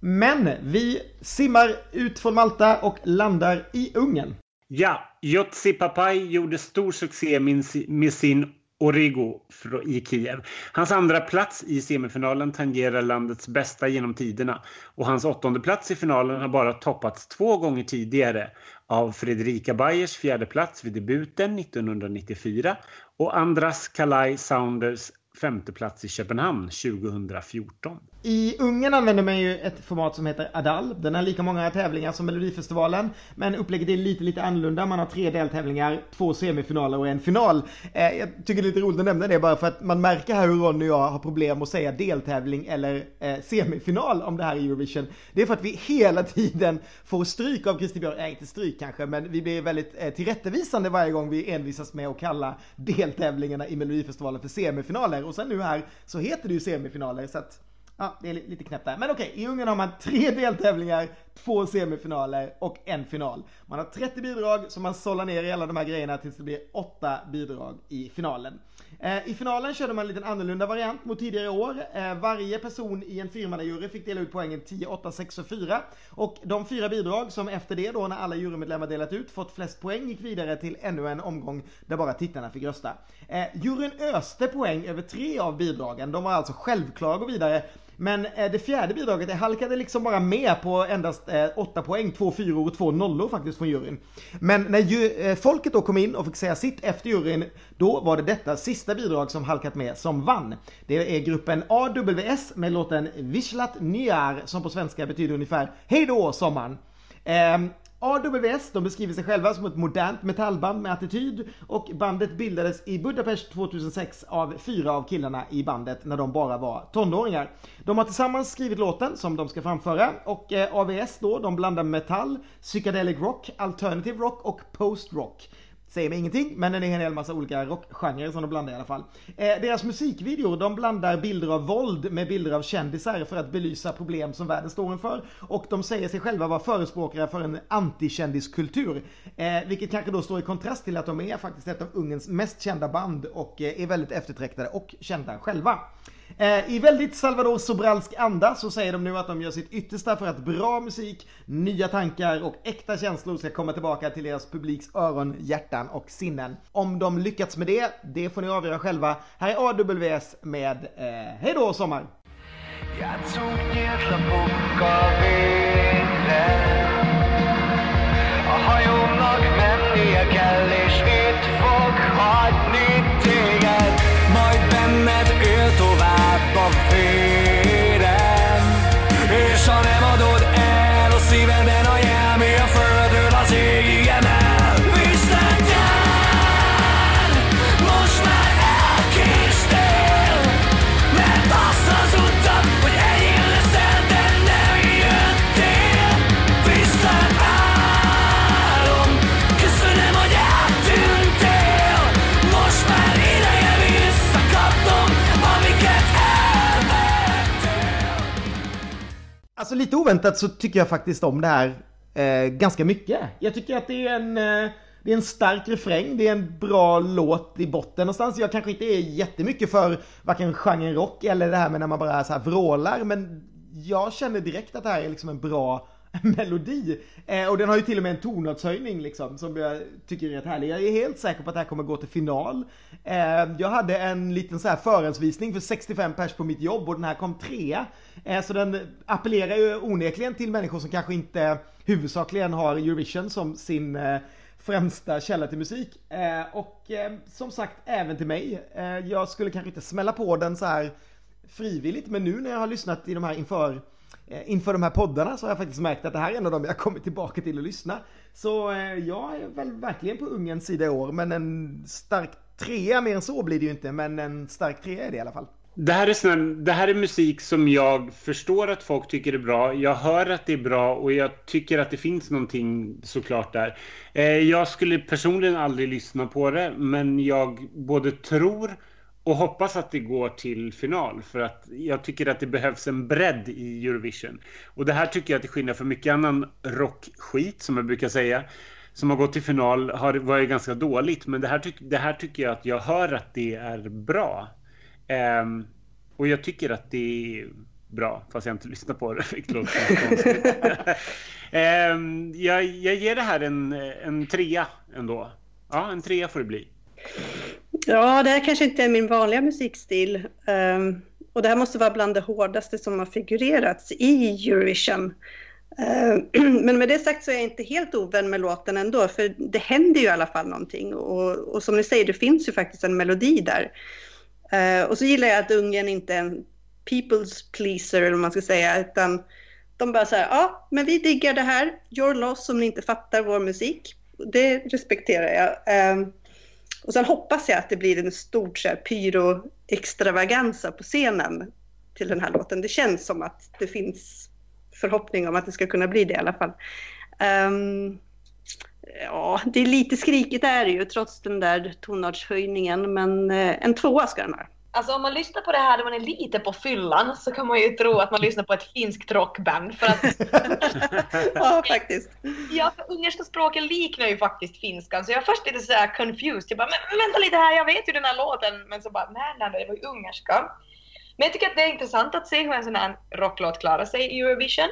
Men vi simmar ut från Malta och landar i Ungern. Ja, Jotsi Papai gjorde stor succé med sin Origo i Kiev. Hans andra plats i semifinalen tangerar landets bästa genom tiderna och hans åttonde plats i finalen har bara toppats två gånger tidigare av Fredrika Bayers fjärde plats vid debuten 1994 och Andras Kalaj Sounders femte plats i Köpenhamn 2014. I Ungern använder man ju ett format som heter Adal. Den har lika många tävlingar som Melodifestivalen. Men upplägget är lite, lite annorlunda. Man har tre deltävlingar, två semifinaler och en final. Eh, jag tycker det är lite roligt att nämna det bara för att man märker här hur Ronny och jag har problem att säga deltävling eller eh, semifinal om det här i Eurovision. Det är för att vi hela tiden får stryk av Christer Björk. Nej, inte stryk kanske, men vi blir väldigt eh, tillrättavisande varje gång vi envisas med att kalla deltävlingarna i Melodifestivalen för semifinaler. Och sen nu här så heter det ju semifinaler. Så att Ja, det är lite knäppt där. Men okej, i Ungern har man tre deltävlingar, två semifinaler och en final. Man har 30 bidrag som man sållar ner i alla de här grejerna tills det blir åtta bidrag i finalen. Eh, I finalen körde man en liten annorlunda variant mot tidigare år. Eh, varje person i en fyrmannajury fick dela ut poängen 10, 8, 6 och 4. Och de fyra bidrag som efter det då när alla jurymedlemmar delat ut fått flest poäng gick vidare till ännu en omgång där bara tittarna fick rösta. Eh, juryn öste poäng över tre av bidragen. De var alltså självklara att gå vidare. Men eh, det fjärde bidraget, det halkade liksom bara med på endast eh, 8 poäng, två fyror och två nollor faktiskt från juryn. Men när ju, eh, folket då kom in och fick säga sitt efter juryn, då var det detta sista bidrag som halkat med som vann. Det är gruppen AWS med låten Vishlat Nyar som på svenska betyder ungefär Hej då sommaren. Ehm, AWS, de beskriver sig själva som ett modernt metallband med attityd och bandet bildades i Budapest 2006 av fyra av killarna i bandet när de bara var tonåringar. De har tillsammans skrivit låten som de ska framföra och eh, AWS då, de blandar metall, psychedelic rock, alternative rock och post-rock. Säger mig ingenting, men det är en hel massa olika rockgenrer som de blandar i alla fall. Eh, deras musikvideor, de blandar bilder av våld med bilder av kändisar för att belysa problem som världen står inför. Och de säger sig själva vara förespråkare för en antikändiskultur. Eh, vilket kanske då står i kontrast till att de är faktiskt ett av Ungerns mest kända band och eh, är väldigt eftertraktade och kända själva. Eh, I väldigt Salvador Sobralsk anda så säger de nu att de gör sitt yttersta för att bra musik, nya tankar och äkta känslor ska komma tillbaka till deras publiks öron, hjärtan och sinnen. Om de lyckats med det, det får ni avgöra själva. Här är AWS med eh, Hej då sommar! Jag tog jävla bok av videre Og har jo nok mennige kallis Mitt folk har nyttiget Alltså lite oväntat så tycker jag faktiskt om det här eh, ganska mycket. Jag tycker att det är en eh, det är en stark refräng, det är en bra låt i botten någonstans. Jag kanske inte är jättemycket för varken genren rock eller det här med när man bara så här vrålar, men jag känner direkt att det här är liksom en bra melodi. Eh, och den har ju till och med en tonartshöjning liksom som jag tycker är rätt härlig. Jag är helt säker på att det här kommer gå till final. Eh, jag hade en liten så här förhandsvisning för 65 pers på mitt jobb och den här kom trea. Eh, så den appellerar ju onekligen till människor som kanske inte huvudsakligen har Eurovision som sin eh, främsta källa till musik. Eh, och eh, som sagt även till mig. Jag skulle kanske inte smälla på den så här frivilligt men nu när jag har lyssnat i de här inför Eh, inför de här poddarna så har jag faktiskt märkt att det här är en av dem jag kommit tillbaka till att lyssna. Så eh, jag är väl verkligen på ungens sida i år men en stark trea, mer än så blir det ju inte men en stark trea är det i alla fall. Det här, är sån, det här är musik som jag förstår att folk tycker är bra. Jag hör att det är bra och jag tycker att det finns någonting såklart där. Eh, jag skulle personligen aldrig lyssna på det, men jag både tror och hoppas att det går till final för att jag tycker att det behövs en bredd i Eurovision. Och det här tycker jag till skillnad från mycket annan rockskit som jag brukar säga som har gått till final har varit ganska dåligt. Men det här, tyck, det här tycker jag att jag hör att det är bra. Ehm, och jag tycker att det är bra, fast jag inte lyssnar på det. Vilket låter konstigt. Ehm, jag, jag ger det här en, en trea ändå. Ja, en trea får det bli. Ja, det här kanske inte är min vanliga musikstil. Um, och det här måste vara bland det hårdaste som har figurerats i Eurovision. Ehm, men med det sagt så är jag inte helt ovän med låten ändå, för det händer ju i alla fall någonting. Och, och som ni säger, det finns ju faktiskt en melodi där. Uh, och så gillar jag att Ungern inte är en people's pleaser, eller vad man ska säga, utan de bara säger ja, men vi diggar det här, your loss om ni inte fattar vår musik. Det respekterar jag. Ehm, och sen hoppas jag att det blir en stor så här, pyro-extravaganza på scenen till den här låten. Det känns som att det finns förhoppning om att det ska kunna bli det i alla fall. Um, ja, det är lite skrikigt är det ju trots den där tonartshöjningen, men eh, en tvåa ska den ha. Alltså om man lyssnar på det här när man är lite på fyllan så kan man ju tro att man lyssnar på ett finskt rockband för att ja, faktiskt. Ja, för ungerska språket liknar ju faktiskt finskan, så jag var först lite sådär confused. Jag bara, men vänta lite här, jag vet ju den här låten, men så bara, nej, nej, det var ju ungerska. Men jag tycker att det är intressant att se hur en sån här rocklåt klarar sig i Eurovision.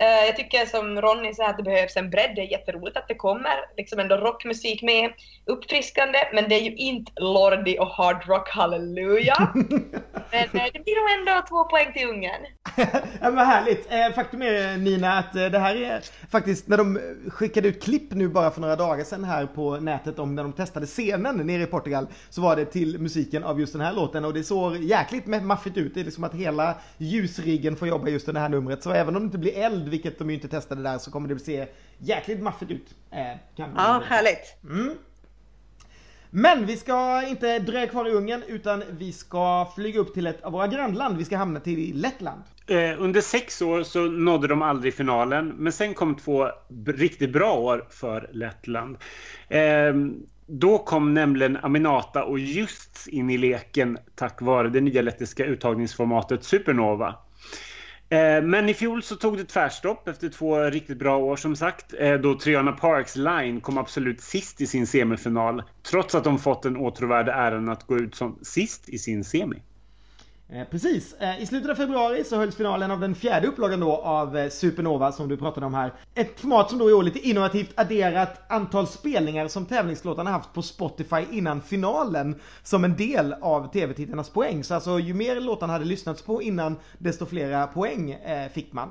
Eh, jag tycker som Ronny sa att det behövs en bredd, det är jätteroligt att det kommer liksom ändå rockmusik med, uppfriskande, men det är ju inte Lordi och hard rock halleluja. men eh, det blir nog ändå två poäng till Ungern. ja, men härligt. Eh, faktum är Nina att det här är faktiskt när de skickade ut klipp nu bara för några dagar sedan här på nätet om när de testade scenen nere i Portugal så var det till musiken av just den här låten och det såg jäkligt maffigt ut. Det är liksom att hela ljusriggen får jobba just i det här numret så även om det inte blir eld, vilket de ju inte testade där, så kommer det se jäkligt maffigt ut. Eh, kan Ja, härligt. Mm. Men vi ska inte dröja kvar i Ungern utan vi ska flyga upp till ett av våra grannland. Vi ska hamna till Lettland. Eh, under sex år så nådde de aldrig finalen, men sen kom två riktigt bra år för Lettland. Eh, då kom nämligen Aminata och Just in i leken tack vare det nya lettiska uttagningsformatet Supernova. Eh, men i fjol så tog det tvärstopp efter två riktigt bra år som sagt. Eh, då Triana Parks Line kom absolut sist i sin semifinal. Trots att de fått den åtråvärda äran att gå ut som sist i sin semi. Eh, precis. Eh, I slutet av februari så hölls finalen av den fjärde upplagan då av eh, Supernova som du pratade om här. Ett format som då i år lite innovativt adderat antal spelningar som tävlingslåtarna haft på Spotify innan finalen som en del av tv-tittarnas poäng. Så alltså ju mer låtarna hade lyssnats på innan desto flera poäng eh, fick man.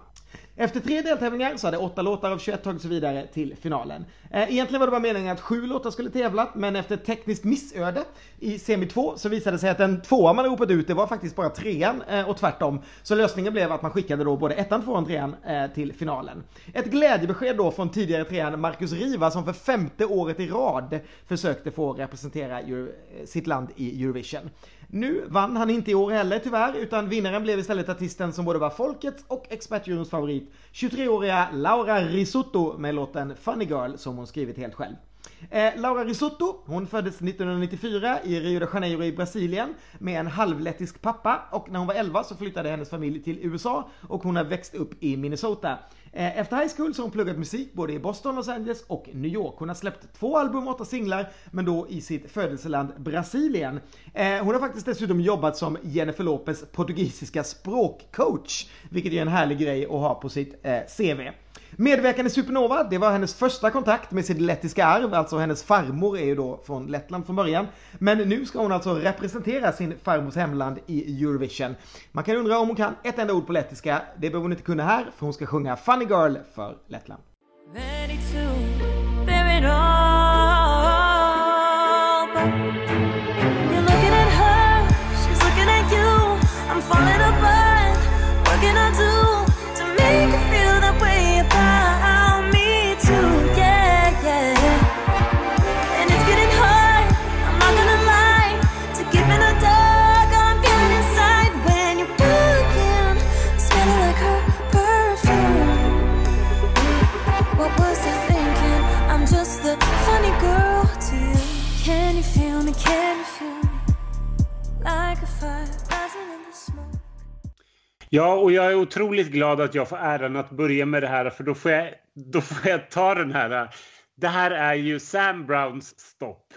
Efter tre deltävlingar så hade åtta låtar av 21 tagits vidare till finalen. Eh, egentligen var det bara meningen att sju låtar skulle tävla, men efter ett tekniskt missöde i semi 2 så visade det sig att den tvåa man ropat ut, det var faktiskt bara trean eh, och tvärtom. Så lösningen blev att man skickade då både ettan, tvåan, trean eh, till finalen. Ett glädjebesked då från tidigare trean Marcus Riva som för femte året i rad försökte få representera sitt land i Eurovision. Nu vann han inte i år heller tyvärr, utan vinnaren blev istället artisten som både var folkets och expertjuryns favorit, 23-åriga Laura Risotto med låten Funny Girl som hon skrivit helt själv. Eh, Laura Risotto, hon föddes 1994 i Rio de Janeiro i Brasilien med en halvlettisk pappa och när hon var 11 så flyttade hennes familj till USA och hon har växt upp i Minnesota. Eh, Efter high school så har hon pluggat musik både i Boston, Los Angeles och New York. Hon har släppt två album och åtta singlar, men då i sitt födelseland Brasilien. Eh, Hon har faktiskt dessutom jobbat som Jennifer Lopez portugisiska språkcoach, vilket är en härlig grej att ha på sitt eh, CV. Medverkande i Supernova, det var hennes första kontakt med sitt lettiska arv, alltså hennes farmor är ju då från Lettland från början. Men nu ska hon alltså representera sin farmors hemland i Eurovision. Man kan undra om hon kan ett enda ord på lettiska, det behöver hon inte kunna här, för hon ska sjunga Funny Girl för Lettland. Ja, och jag är otroligt glad att jag får äran att börja med det här för då får jag, då får jag ta den här. Det här är ju Sam Browns stopp.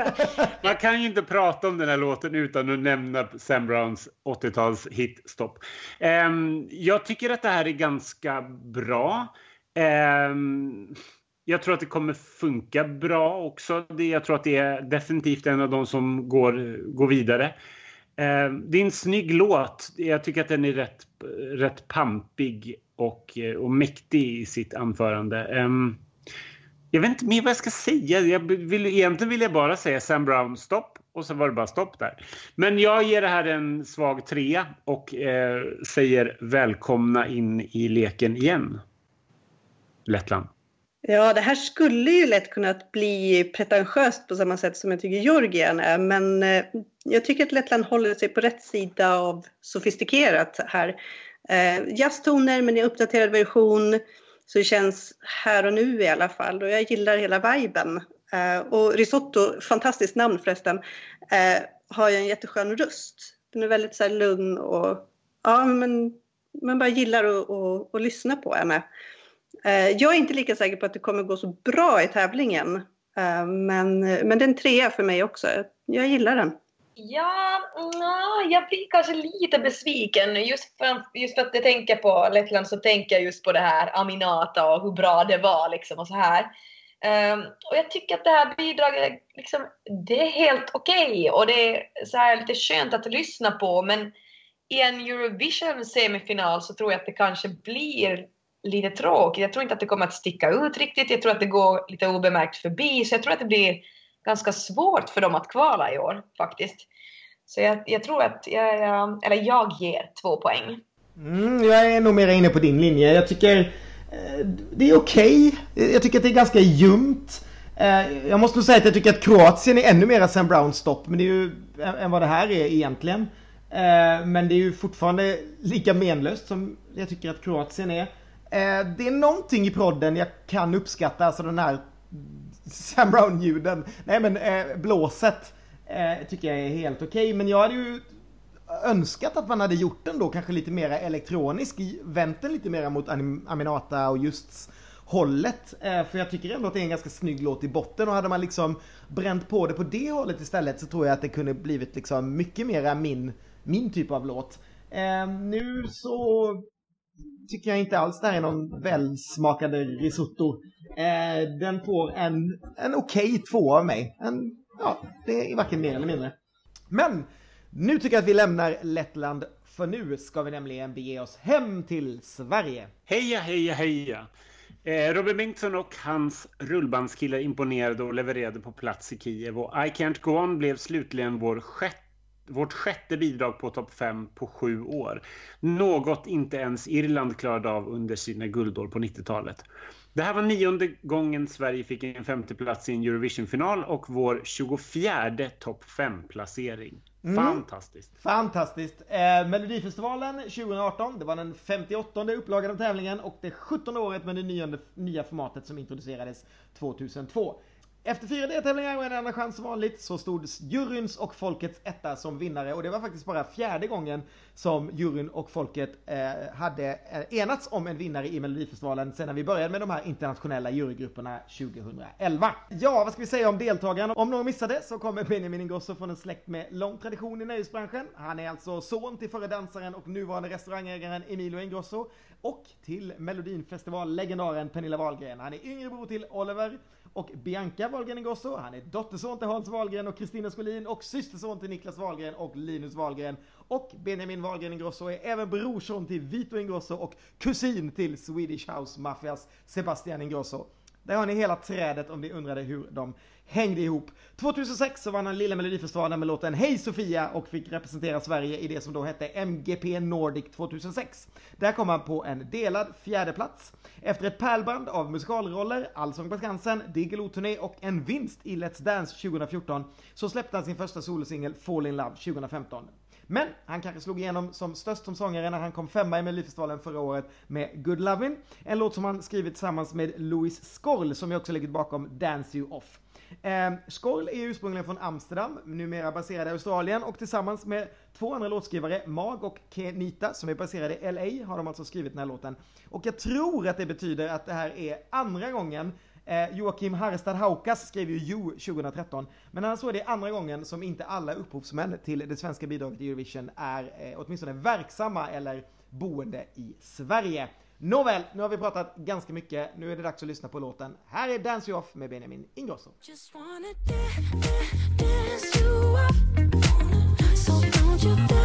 Man kan ju inte prata om den här låten utan att nämna Sam Browns 80-tals hit stopp. Ehm, jag tycker att det här är ganska bra. Ehm, jag tror att det kommer funka bra också. Jag tror att det är definitivt en av de som går, går vidare. Eh, det är en snygg låt. Jag tycker att den är rätt, rätt pampig och, eh, och mäktig i sitt anförande. Ehm, jag vet inte mer vad jag ska säga. Jag vill, egentligen vill jag bara säga Sam Brown stopp och så var det bara stopp där. Men jag ger det här en svag trea och eh, säger välkomna in i leken igen. Lettland. Ja, det här skulle ju lätt kunnat bli pretentiöst på samma sätt som jag tycker Georgien är. Men eh, jag tycker att Lettland håller sig på rätt sida av sofistikerat här. Eh, jazztoner men i uppdaterad version. Så det känns här och nu i alla fall. Och jag gillar hela viben. Eh, och Risotto, fantastiskt namn förresten, eh, har ju en jätteskön röst. Den är väldigt så här lugn och ja, men man bara gillar att, att, att lyssna på henne. Eh, jag är inte lika säker på att det kommer gå så bra i tävlingen. Eh, men, men det är en trea för mig också. Jag gillar den. Ja, nja, jag blir kanske lite besviken. Just för, just för att jag tänker på Lettland så tänker jag just på det här Aminata och hur bra det var liksom och så här. Um, och jag tycker att det här bidraget, liksom, det är helt okej och det är så här lite skönt att lyssna på men i en Eurovision semifinal så tror jag att det kanske blir lite tråkigt. Jag tror inte att det kommer att sticka ut riktigt. Jag tror att det går lite obemärkt förbi så jag tror att det blir ganska svårt för dem att kvala i år faktiskt. Så jag, jag tror att jag, jag, eller jag ger två poäng. Mm, jag är nog mer inne på din linje. Jag tycker eh, det är okej. Jag tycker att det är ganska ljumt. Eh, jag måste nog säga att jag tycker att Kroatien är ännu mer Sam Browns stopp. Men det är ju än än vad det här är egentligen. Eh, men det är ju fortfarande lika menlöst som jag tycker att Kroatien är. Eh, det är någonting i prodden jag kan uppskatta, alltså den här Sam Brown-ljuden. Nej men eh, blåset eh, tycker jag är helt okej. Men jag hade ju önskat att man hade gjort den då kanske lite mer elektronisk, vänt den lite mer mot Aminata och just hållet. Eh, för jag tycker ändå att det är en ganska snygg låt i botten och hade man liksom bränt på det på det hållet istället så tror jag att det kunde blivit liksom mycket mera min, min typ av låt. Eh, nu så tycker jag inte alls det här är någon välsmakande risotto. Eh, den får en, en okej två av mig. En, ja, det är varken mer eller mindre. Men nu tycker jag att vi lämnar Lettland för nu ska vi nämligen bege oss hem till Sverige. Heja, heja, heja! Eh, Robin Bengtsson och hans rullbandskillar imponerade och levererade på plats i Kiev och I Can't Go On blev slutligen vår sjätte vårt sjätte bidrag på topp 5 på sju år. Något inte ens Irland klarade av under sina guldår på 90-talet. Det här var nionde gången Sverige fick en femteplats i en Eurovision-final och vår 24 topp 5-placering. Fantastiskt! Fantastiskt! Eh, Melodifestivalen 2018, det var den 58 upplagan av tävlingen och det 17 året med det nya, nya formatet som introducerades 2002. Efter fyra deltävlingar och en andra chans som vanligt så stod juryns och folkets etta som vinnare och det var faktiskt bara fjärde gången som juryn och folket eh, hade eh, enats om en vinnare i Melodifestivalen sen när vi började med de här internationella jurygrupperna 2011. Ja, vad ska vi säga om deltagarna? Om någon missade så kommer Benjamin Ingrosso från en släkt med lång tradition i nöjesbranschen. Han är alltså son till förre dansaren och nuvarande restaurangägaren Emilio Ingrosso och till Melodinfestival-legendaren Pernilla Wahlgren. Han är yngre bror till Oliver och Bianca Wahlgren Ingrosso. Han är dotterson till Hans Wahlgren och Kristina Skolin och systerson till Niklas Wahlgren och Linus Wahlgren. Och Benjamin Wahlgren Ingrosso är även brorson till Vito Ingrosso och kusin till Swedish House Mafias Sebastian Ingrosso. Där har ni hela trädet om ni undrade hur de hängde ihop. 2006 så vann han Lilla Melodifestivalen med låten Hej Sofia och fick representera Sverige i det som då hette MGP Nordic 2006. Där kom han på en delad fjärdeplats. Efter ett pärlband av musikalroller, Allsång på Skansen, Diggiloo-turné och en vinst i Let's Dance 2014 så släppte han sin första solosingel Fall in Love 2015. Men han kanske slog igenom som störst som sångare när han kom femma i Melodifestivalen förra året med Good Lovin'. En låt som han skrivit tillsammans med Louis Skorl som ju också ligger bakom Dance You Off. Eh, Skoll är ursprungligen från Amsterdam, numera baserad i Australien och tillsammans med två andra låtskrivare, Mag och Kenita, som är baserade i LA, har de alltså skrivit den här låten. Och jag tror att det betyder att det här är andra gången Eh, Joakim Harstad Haukas skrev ju You 2013. Men annars så är det andra gången som inte alla upphovsmän till det svenska bidraget i Eurovision är eh, åtminstone verksamma eller boende i Sverige. Nåväl, nu har vi pratat ganska mycket. Nu är det dags att lyssna på låten. Här är Dance You Off med Benjamin Ingrosso. Just wanna dance, dance you off. So don't you dance.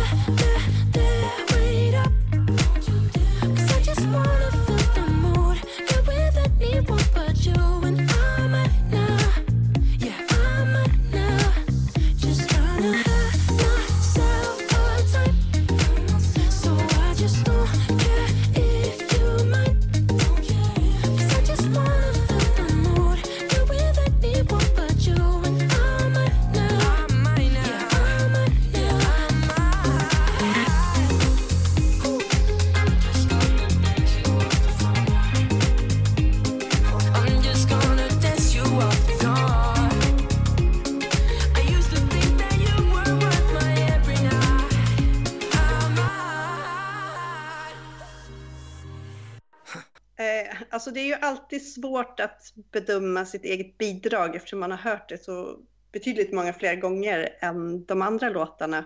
Alltså det är ju alltid svårt att bedöma sitt eget bidrag eftersom man har hört det så betydligt många fler gånger än de andra låtarna.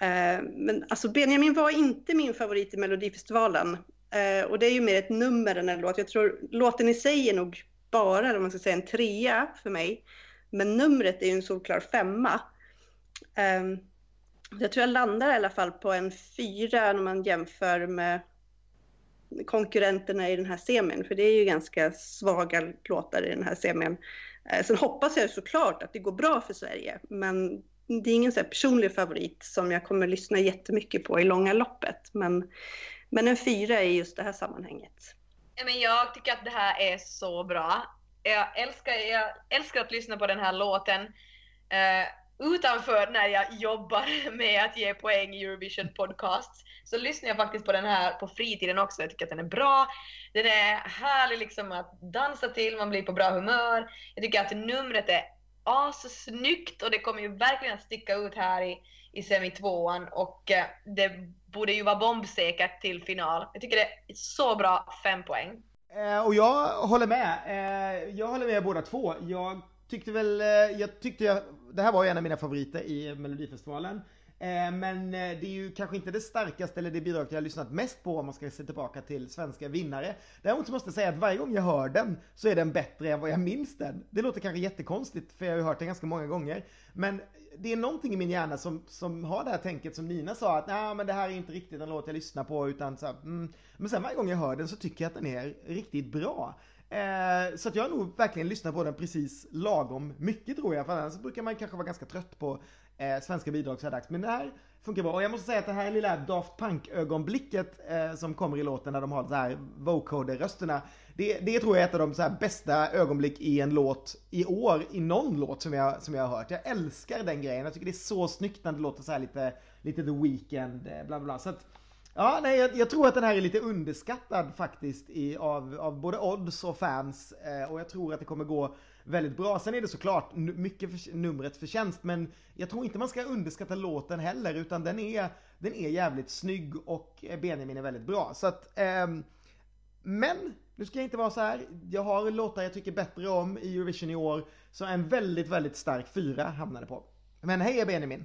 Eh, men alltså Benjamin var inte min favorit i Melodifestivalen. Eh, och det är ju mer ett nummer än en låt. Jag tror låten i sig är nog bara, om man ska säga en trea för mig. Men numret är ju en solklar femma. Eh, jag tror jag landar i alla fall på en fyra när man jämför med konkurrenterna i den här semin, för det är ju ganska svaga låtar i den här semin. Eh, sen hoppas jag såklart att det går bra för Sverige, men det är ingen så här personlig favorit som jag kommer lyssna jättemycket på i långa loppet. Men, men en fyra i just det här sammanhanget. Men jag tycker att det här är så bra. Jag älskar, jag älskar att lyssna på den här låten. Eh, utanför när jag jobbar med att ge poäng i Eurovision podcasts så lyssnar jag faktiskt på den här på fritiden också. Jag tycker att den är bra. Den är härlig liksom att dansa till, man blir på bra humör. Jag tycker att numret är assnyggt och det kommer ju verkligen att sticka ut här i, i semitvåan och eh, det borde ju vara bombsäkert till final. Jag tycker det är så bra, fem poäng. Eh, och jag håller med. Eh, jag håller med båda två. Jag tyckte väl, eh, jag tyckte jag, det här var ju en av mina favoriter i Melodifestivalen. Eh, men eh, det är ju kanske inte det starkaste eller det bidraget jag har lyssnat mest på om man ska se tillbaka till svenska vinnare. Däremot så måste jag säga att varje gång jag hör den så är den bättre än vad jag minns den. Det låter kanske jättekonstigt för jag har ju hört den ganska många gånger. Men det är någonting i min hjärna som, som har det här tänket som Nina sa att nej men det här är inte riktigt en låt jag lyssnar på utan så här, mm. Men sen varje gång jag hör den så tycker jag att den är riktigt bra. Eh, så att jag har nog verkligen lyssnat på den precis lagom mycket tror jag. För annars brukar man kanske vara ganska trött på eh, svenska bidrag så här dags. Men det här funkar bra. Och jag måste säga att det här lilla Daft Punk-ögonblicket eh, som kommer i låten när de har så här vocoder-rösterna. Det, det tror jag är ett av de så här bästa ögonblick i en låt i år, i någon låt som jag, som jag har hört. Jag älskar den grejen. Jag tycker det är så snyggt när det låter så här lite, lite The Weeknd, eh, bla bla bla. Så att, Ja, nej, jag, jag, tror att den här är lite underskattad faktiskt i, av, av både odds och fans. Eh, och jag tror att det kommer gå väldigt bra. Sen är det såklart mycket för, numrets förtjänst men jag tror inte man ska underskatta låten heller utan den är, den är jävligt snygg och eh, Benjamin är väldigt bra. Så att, ehm, men nu ska jag inte vara så här. Jag har låtar jag tycker bättre om i Eurovision i år. Så en väldigt, väldigt stark fyra hamnade på. Men hej Benjamin!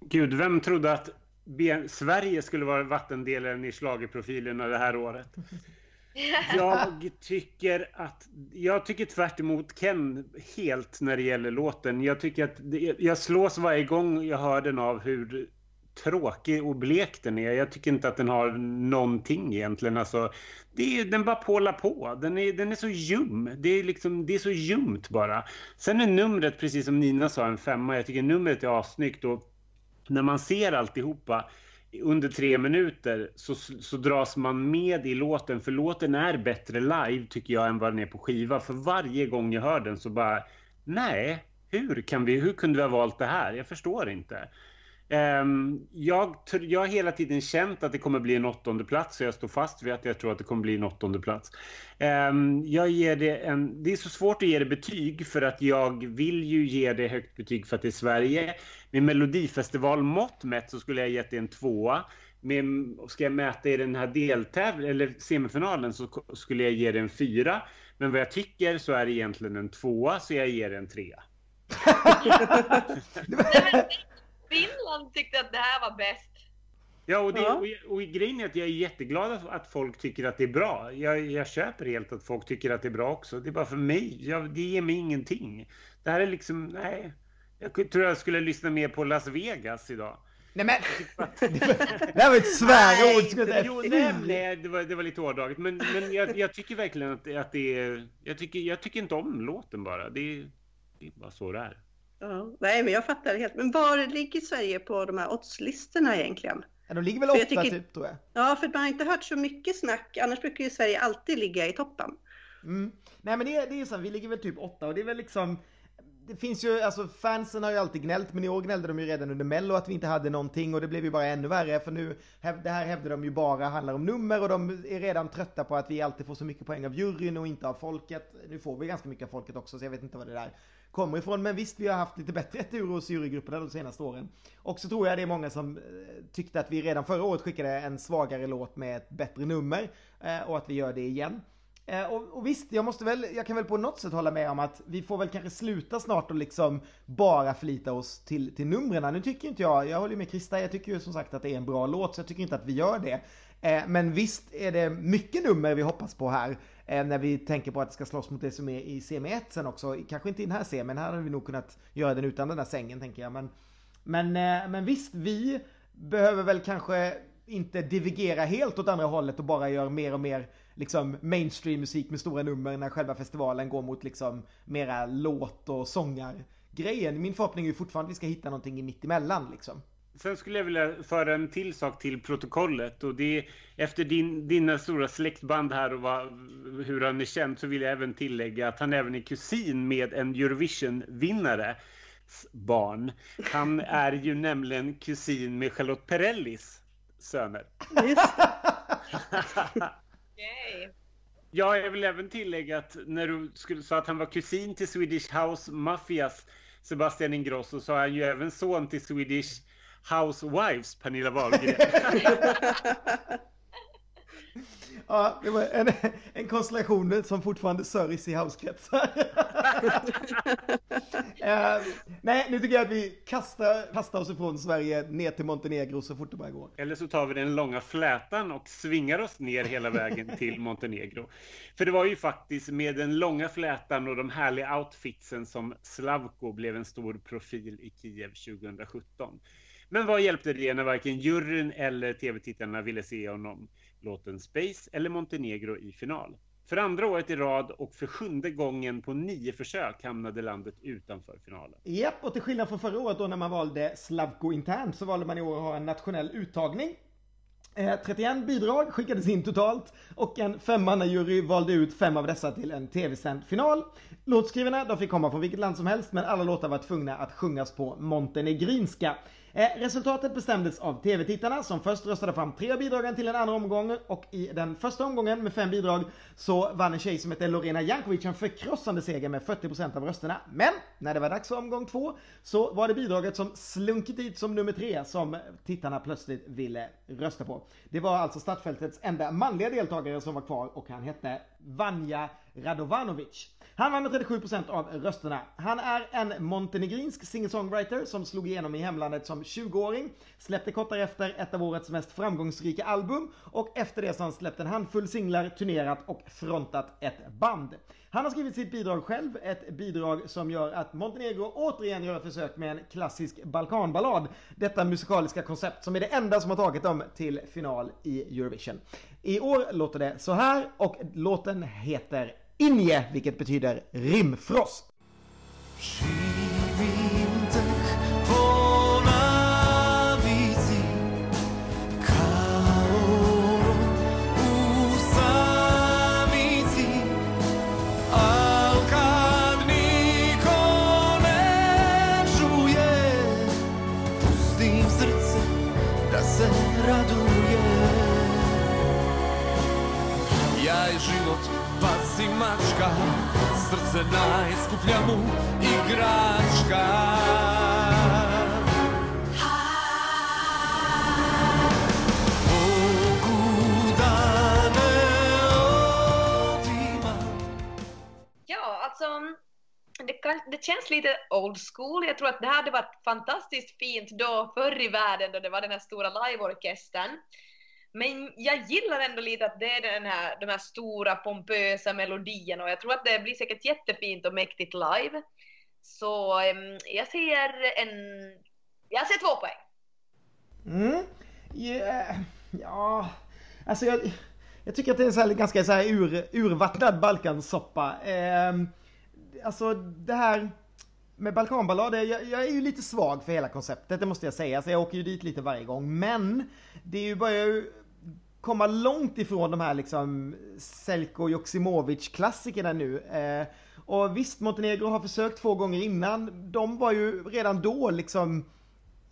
Gud, vem trodde att Sverige skulle vara vattendelaren i schlagerprofilerna det här året? Jag tycker att jag tycker tvärt emot Ken helt när det gäller låten. Jag tycker att det, jag slås varje gång jag hör den av hur tråkig och blek den är. Jag tycker inte att den har någonting egentligen. Alltså, det är, den bara pålar på. Den är, den är så ljum. Det är, liksom, det är så ljumt bara. Sen är numret, precis som Nina sa, en femma. Jag tycker numret är assnyggt och när man ser alltihopa under tre minuter så, så dras man med i låten för låten är bättre live tycker jag än vad den är på skiva. För varje gång jag hör den så bara nej, hur, kan vi, hur kunde vi ha valt det här? Jag förstår inte. Ehm, jag, jag har hela tiden känt att det kommer bli en åttonde plats så jag står fast vid att jag tror att det kommer bli en åttonde plats. Ehm, jag ger det, en, det är så svårt att ge det betyg för att jag vill ju ge det högt betyg för att det är Sverige. Med Melodifestivalmått mätt så skulle jag gett det en tvåa. Med, ska jag mäta i den här deltävlingen eller semifinalen så skulle jag ge det en fyra. Men vad jag tycker så är det egentligen en tvåa så jag ger det en trea. Finland tyckte att det här var bäst. Ja, och, det, Ja. och, och grejen är att jag är jätteglad att- folk tycker att det är bra. Jag, jag köper helt att folk tycker att det är bra också. Det är bara för mig, jag, det ger mig ingenting. Det här är liksom, nej. Jag tror jag skulle lyssna mer på Las Vegas idag. Nej men! det var ett svärord! Nej, jo, det, var, det var lite hårdraget. Men, men jag, jag tycker verkligen att, att det är... Jag tycker, jag tycker inte om låten bara. Det är, det är bara så det är. Ja, nej, men jag fattar helt. Men var ligger Sverige på de här oddslistorna egentligen? Ja, de ligger väl åtta tycker- typ tror jag. Ja, för man har inte hört så mycket snack. Annars brukar ju Sverige alltid ligga i toppen. Mm. Nej men det, är- det är så, vi ligger väl typ åtta och det är väl liksom det finns ju, alltså fansen har ju alltid gnällt men i år gnällde de ju redan under mello att vi inte hade någonting och det blev ju bara ännu värre för nu, det här hävdar de ju bara handlar om nummer och de är redan trötta på att vi alltid får så mycket poäng av juryn och inte av folket. Nu får vi ganska mycket av folket också så jag vet inte vad det där kommer ifrån men visst vi har haft lite bättre tur hos jurygrupperna de senaste åren. Och så tror jag det är många som eh, tyckte att vi redan förra året skickade en svagare låt med ett bättre nummer eh, och att vi gör det igen. Eh, och, och visst, jag måste väl, jag kan väl på något sätt hålla med om att vi får väl kanske sluta snart och liksom bara förlita oss till, till numren. Nu tycker inte jag, jag håller ju med Krista, jag tycker ju som sagt att det är en bra låt så jag tycker inte att vi gör det. Eh, men visst är det mycket nummer vi hoppas på här. Eh, när vi tänker på att det ska slåss mot det som är i semi 1 sen också. Kanske inte i den här semin, men här hade vi nog kunnat göra den utan den här sängen tänker jag. Men, men, men visst, vi behöver väl kanske inte divergera helt åt andra hållet och bara göra mer och mer liksom mainstream musik med stora nummer när själva festivalen går mot liksom mera låt och sångar-grejen. Min förhoppning är ju fortfarande att vi ska hitta någonting i mittemellan liksom. Sen skulle jag vilja föra en till sak till protokollet och det är efter din, dina stora släktband här och vad, hur han är känd så vill jag även tillägga att han även är kusin med en Eurovision-vinnare barn. Han är ju nämligen kusin med Charlotte Perrellis söner. Just. Okej. Ja, jag vill även tillägga att när du skulle sa att han var kusin till Swedish House Mafias Sebastian Ingrosso så är han ju även son till Swedish Housewives Pernilla Wahlgren. Ja, det var en, en konstellation som fortfarande sörjs i housekretsar. Eh, nej, nu tycker jag att vi kastar, kastar oss ifrån Sverige ner till Montenegro så fort det bara går. Eller så tar vi den långa flätan och svingar oss ner hela vägen till Montenegro. För det var ju faktiskt med den långa flätan och de härliga outfitsen som Slavko blev en stor profil i Kiev 2017. Men vad hjälpte det när varken juryn eller tv-tittarna ville se honom låten Space eller Montenegro i final? För andra året i rad och för sjunde gången på nio försök hamnade landet utanför finalen. Japp, och till skillnad från förra året då när man valde Slavko internt så valde man i år att ha en nationell uttagning. Eh, 31 bidrag skickades in totalt och en femmannajury valde ut fem av dessa till en tv-sänd final. Låtskrivarna de fick komma från vilket land som helst men alla låtar var tvungna att sjungas på montenegrinska. Eh, resultatet bestämdes av TV-tittarna som först röstade fram tre av bidragen till en andra omgång och i den första omgången med fem bidrag så vann en tjej som hette Lorena Jankovic en förkrossande seger med 40% av rösterna. Men när det var dags för omgång två så var det bidraget som slunkit dit som nummer tre som tittarna plötsligt ville rösta på. Det var alltså startfältets enda manliga deltagare som var kvar och han hette Vanja Radovanovic. Han vann med 37% av rösterna. Han är en montenegrinsk singer-songwriter som slog igenom i hemlandet som 20-åring, släppte kort därefter ett av årets mest framgångsrika album och efter det så har han släppt en handfull singlar, turnerat och frontat ett band. Han har skrivit sitt bidrag själv, ett bidrag som gör att Montenegro återigen gör ett försök med en klassisk Balkanballad. Detta musikaliska koncept som är det enda som har tagit dem till final i Eurovision. I år låter det så här och låten heter Inje, vilket betyder rimfrost. She Srce najskuplja mu igračka Ja, alltså det, kan, det känns lite old school. Jag tror att det här hade varit fantastiskt fint då förr i världen då det var den här stora liveorkestern. Men jag gillar ändå lite att det är den här, de här stora pompösa melodierna och jag tror att det blir säkert jättefint och mäktigt live. Så jag ser en... Jag ser två poäng. Mm. Yeah. Ja, alltså jag, jag tycker att det är en så här, ganska så här ur, urvattnad Balkansoppa. Eh, alltså det här med Balkanballader, jag, jag är ju lite svag för hela konceptet, det måste jag säga. Så jag åker ju dit lite varje gång. Men det är ju börjar ju komma långt ifrån de här liksom Selko Joksimovic klassikerna nu. Eh, och visst, Montenegro har försökt två gånger innan. De var ju redan då liksom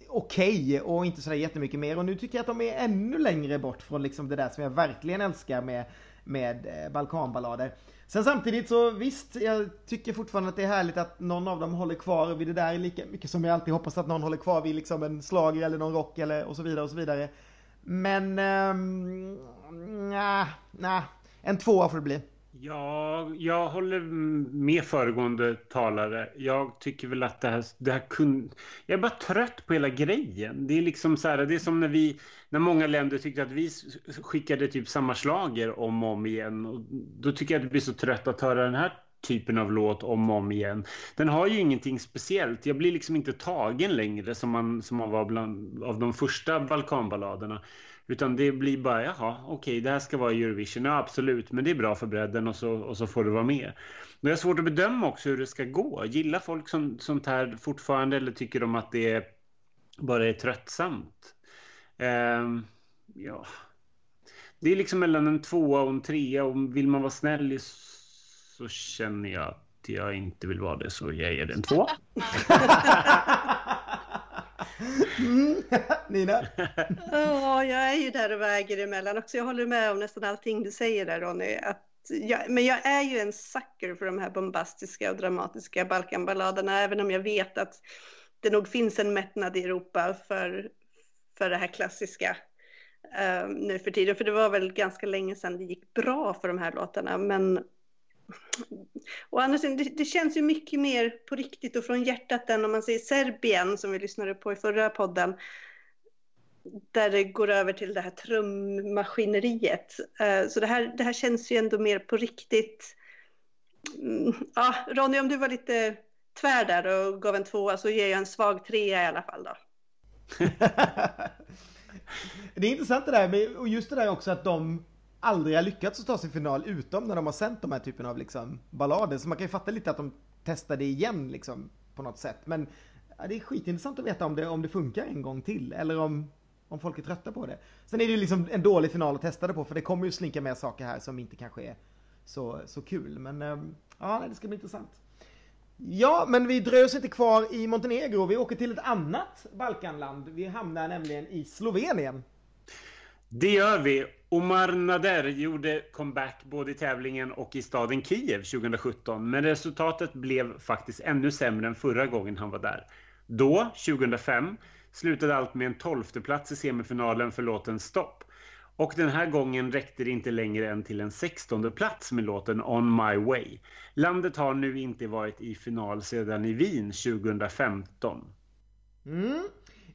okej och inte sådär jättemycket mer. Och nu tycker jag att de är ännu längre bort från liksom det där som jag verkligen älskar med, med eh, Balkanballader. Sen samtidigt så visst, jag tycker fortfarande att det är härligt att någon av dem håller kvar vid det där lika mycket som jag alltid hoppas att någon håller kvar vid liksom en slager eller någon rock eller och så vidare och så vidare. Men, um, nja, nej. en tvåa får det bli. Ja, jag håller med föregående talare. Jag tycker väl att det här, det här kunde... Jag är bara trött på hela grejen. Det är liksom så här, det är som när vi, när många länder tyckte att vi skickade typ samma slager om och om igen. Och då tycker jag att det blir så trött att höra den här typen av låt om och om igen. Den har ju ingenting speciellt. Jag blir liksom inte tagen längre som man, som man var bland av de första Balkanballaderna. Utan det blir bara, jaha, okej, det här ska vara Eurovision. Ja, absolut, men det är bra för bredden och så, och så får det vara med. Men jag har svårt att bedöma också hur det ska gå. Gillar folk som, sånt här fortfarande eller tycker de att det är, bara är tröttsamt? Ehm, ja. Det är liksom mellan en tvåa och en trea och vill man vara snäll så känner jag att jag inte vill vara det så jag ger den två. Mm. Nina? Ja, jag är ju där och väger emellan också. Jag håller med om nästan allting du säger där Ronny. Att jag, men jag är ju en sucker för de här bombastiska och dramatiska Balkanballaderna, även om jag vet att det nog finns en mättnad i Europa för, för det här klassiska eh, nu för tiden. För det var väl ganska länge sedan det gick bra för de här låtarna. Men och andra sidan, det, det känns ju mycket mer på riktigt och från hjärtat än om man säger Serbien som vi lyssnade på i förra podden. Där det går över till det här trummaskineriet. Eh, så det här, det här känns ju ändå mer på riktigt. Mm, ja, Ronny, om du var lite tvär där och gav en tvåa så ger jag en svag trea i alla fall då. Det är intressant det där och just det där också att de aldrig har lyckats att ta sig final utom när de har sänt de här typen av liksom ballader. Så man kan ju fatta lite att de testar det igen liksom på något sätt. Men ja, det är skitintressant att veta om det, om det funkar en gång till eller om, om folk är trötta på det. Sen är det ju liksom en dålig final att testa det på för det kommer ju slinka med saker här som inte kanske är så, så kul. Men eh, ja, det ska bli intressant. Ja, men vi dröjer oss inte kvar i Montenegro. Vi åker till ett annat Balkanland. Vi hamnar nämligen i Slovenien. Det gör vi. Omar Nader gjorde comeback både i tävlingen och i staden Kiev 2017. Men resultatet blev faktiskt ännu sämre än förra gången han var där. Då, 2005, slutade allt med en tolfteplats i semifinalen för låten Stopp. Och den här gången räckte det inte längre än till en sextonde plats med låten On My Way. Landet har nu inte varit i final sedan i Wien 2015. Mm.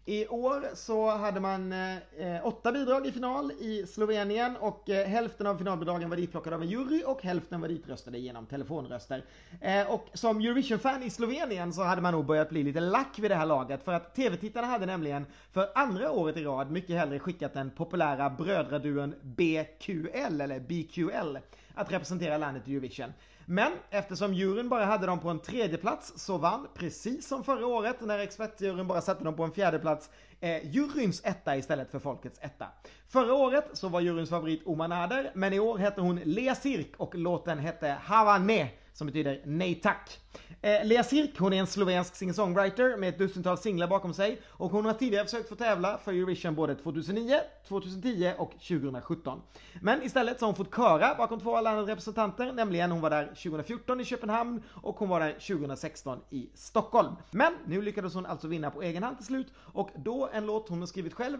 I år så hade man eh, åtta bidrag i final i Slovenien och eh, hälften av finalbidragen var ditplockade av en jury och hälften var ditröstade genom telefonröster. Eh, och som Eurovision-fan i Slovenien så hade man nog börjat bli lite lack vid det här laget för att tv-tittarna hade nämligen för andra året i rad mycket hellre skickat den populära brödraduon BQL eller BQL att representera landet i Eurovision. Men eftersom juryn bara hade dem på en tredje plats så vann, precis som förra året när expertjuryn bara satte dem på en fjärde plats eh, juryns etta istället för folkets etta. Förra året så var juryns favorit Oman Ader men i år hette hon Lea Sirk och låten hette Havane som betyder nej tack. Eh, Lea Sirk, hon är en slovensk singer-songwriter med ett dussintal singlar bakom sig och hon har tidigare försökt få tävla för Eurovision både 2009, 2010 och 2017. Men istället så har hon fått köra bakom två andra representanter, nämligen hon var där 2014 i Köpenhamn och hon var där 2016 i Stockholm. Men nu lyckades hon alltså vinna på egen hand till slut och då en låt hon har skrivit själv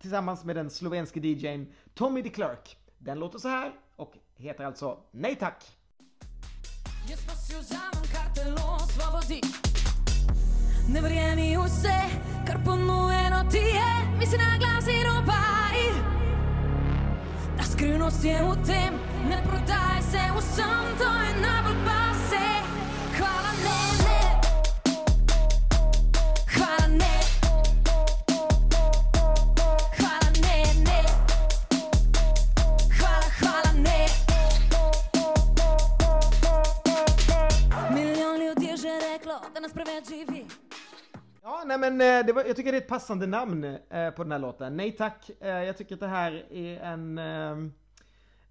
tillsammans med den slovenske DJn Tommy DeKlerk. Den låter så här och heter alltså Nej tack. Jaz pa si vzamem kartelo svobodi. Ne verjemi vse, kar ponujeno ti je, misli na glas in obaj. Ta skrivnost je v tem, ne prodaj se vsem, to je najbolj reklo, da. Ja, nej men eh, det var, jag tycker det är ett passande namn eh, på den här låten. Nej tack. Eh, jag tycker att det här är en eh,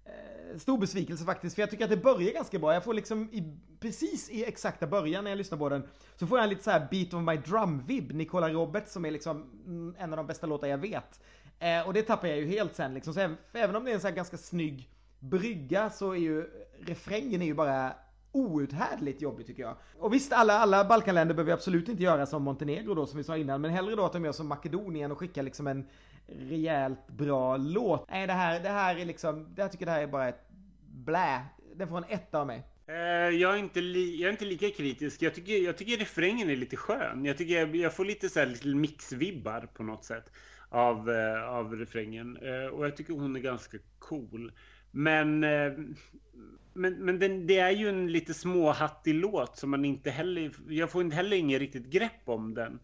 eh, stor besvikelse faktiskt. För jag tycker att det börjar ganska bra. Jag får liksom i, precis i exakta början när jag lyssnar på den så får jag en lite så här beat of my drum-vibb. Nicola Roberts som är liksom en av de bästa låtar jag vet. Eh, och det tappar jag ju helt sen liksom. Så även, även om det är en så här ganska snygg brygga så är ju refrängen är ju bara outhärdligt jobbig tycker jag. Och visst, alla, alla Balkanländer behöver absolut inte göra som Montenegro då som vi sa innan, men hellre då att de gör som Makedonien och skickar liksom en rejält bra låt. Nej, det här, det här är liksom, jag tycker det här är bara ett blä. Den får en etta av mig. Eh, jag är, inte li- jag är inte lika kritisk. Jag tycker, jag tycker refrängen är lite skön. Jag, tycker jag, jag får lite så här lite mixvibbar på något sätt av, eh, av refrängen. Eh, och jag tycker hon är ganska cool. Men, men, men den, det är ju en lite småhattig låt som man inte heller... Jag får inte heller inget riktigt grepp om den.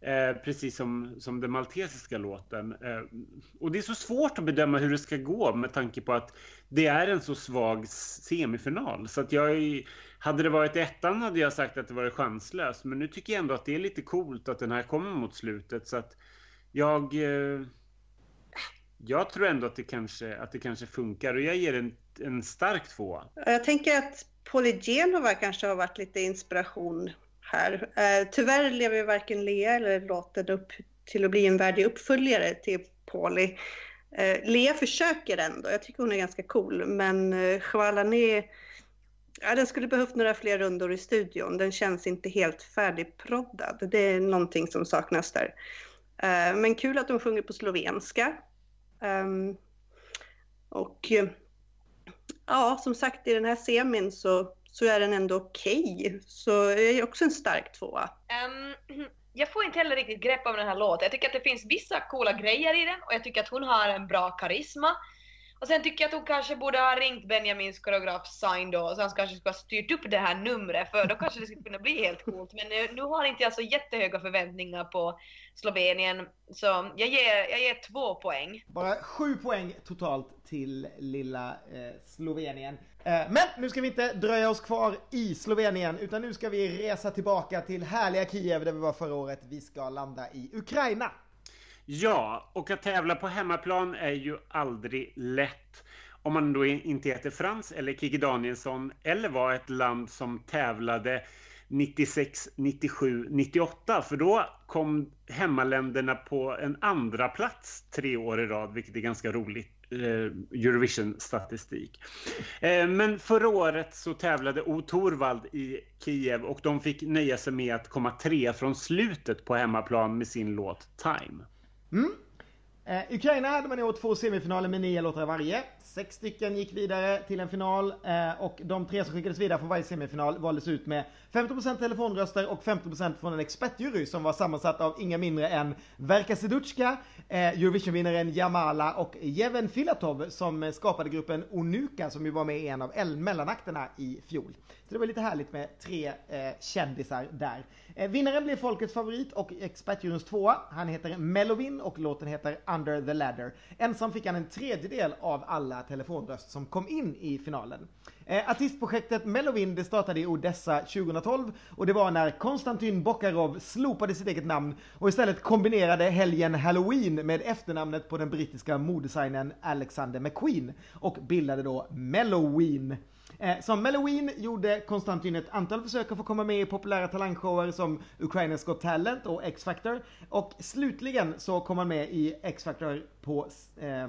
Eh, precis som, som den maltesiska låten. Eh, och det är så svårt att bedöma hur det ska gå med tanke på att det är en så svag semifinal. Så att jag, hade det varit ettan hade jag sagt att det var chanslöst. Men nu tycker jag ändå att det är lite coolt att den här kommer mot slutet. Så att jag... Eh, jag tror ändå att det kanske, att det kanske funkar och jag ger en, en stark tvåa. Jag tänker att Polygenova kanske har varit lite inspiration här. Eh, tyvärr lever varken Lea eller låten upp till att bli en värdig uppföljare till Poly. Eh, Lea försöker ändå, jag tycker hon är ganska cool, men eh, Chvalane, ja, den skulle behövt några fler rundor i studion. Den känns inte helt färdigproddad. Det är någonting som saknas där. Eh, men kul att de sjunger på slovenska. Ehm, och eh, ja, som sagt i den här semin så, så är den ändå okej. Så jag är också en stark tvåa. Um, jag får inte heller riktigt grepp om den här låten. Jag tycker att det finns vissa coola grejer i den och jag tycker att hon har en bra karisma. Och sen tycker jag att hon kanske borde ha ringt Benjamins koreograf Sign då, så han kanske skulle ha styrt upp det här numret för då kanske det skulle kunna bli helt coolt. Men eh, nu har inte jag så jättehöga förväntningar på Slovenien, så jag ger, jag ger två poäng. Bara sju poäng totalt till lilla eh, Slovenien. Eh, men nu ska vi inte dröja oss kvar i Slovenien utan nu ska vi resa tillbaka till härliga Kiev där vi var förra året. Vi ska landa i Ukraina. Ja, och att tävla på hemmaplan är ju aldrig lätt. Om man då inte heter Frans eller Kikki Danielsson eller var ett land som tävlade 96, 97, 98. För då kom hemmaländerna på en andra plats tre år i rad, vilket är ganska roligt. eh, Eurovision-statistik. Eh, men förra året så tävlade O Torvald i Kiev och de fick nöja sig med att komma tre från slutet på hemmaplan med sin låt Time. Mm. Eh, Ukraina hade man i år två semifinaler med nio låtar varje. Sex stycken gick vidare till en final eh, och de tre som skickades vidare från varje semifinal valdes ut med 50% telefonröster och 50% från en expertjury som var sammansatt av inga mindre än Verka Sedutska, eh, Eurovisionvinnaren Jamala och Jeven Filatov som skapade gruppen Onuka som ju var med i en av mellanakterna i fjol. Så det var lite härligt med tre eh, kändisar där. Eh, vinnaren blev folkets favorit och expertjuryns tvåa. Han heter Melovin och låten heter Under the Ladder. Ensam fick han en tredjedel av alla telefonröst som kom in i finalen. Eh, artistprojektet Melovind startade i Odessa 2012 och det var när Konstantin Bokarov slopade sitt eget namn och istället kombinerade helgen Halloween med efternamnet på den brittiska modesignern Alexander McQueen och bildade då Melloween. Eh, som Melloween gjorde Konstantin ett antal försök att få komma med i populära talangshower som Ukrainas Got Talent och X-Factor. Och slutligen så kom han med i X-Factor på eh,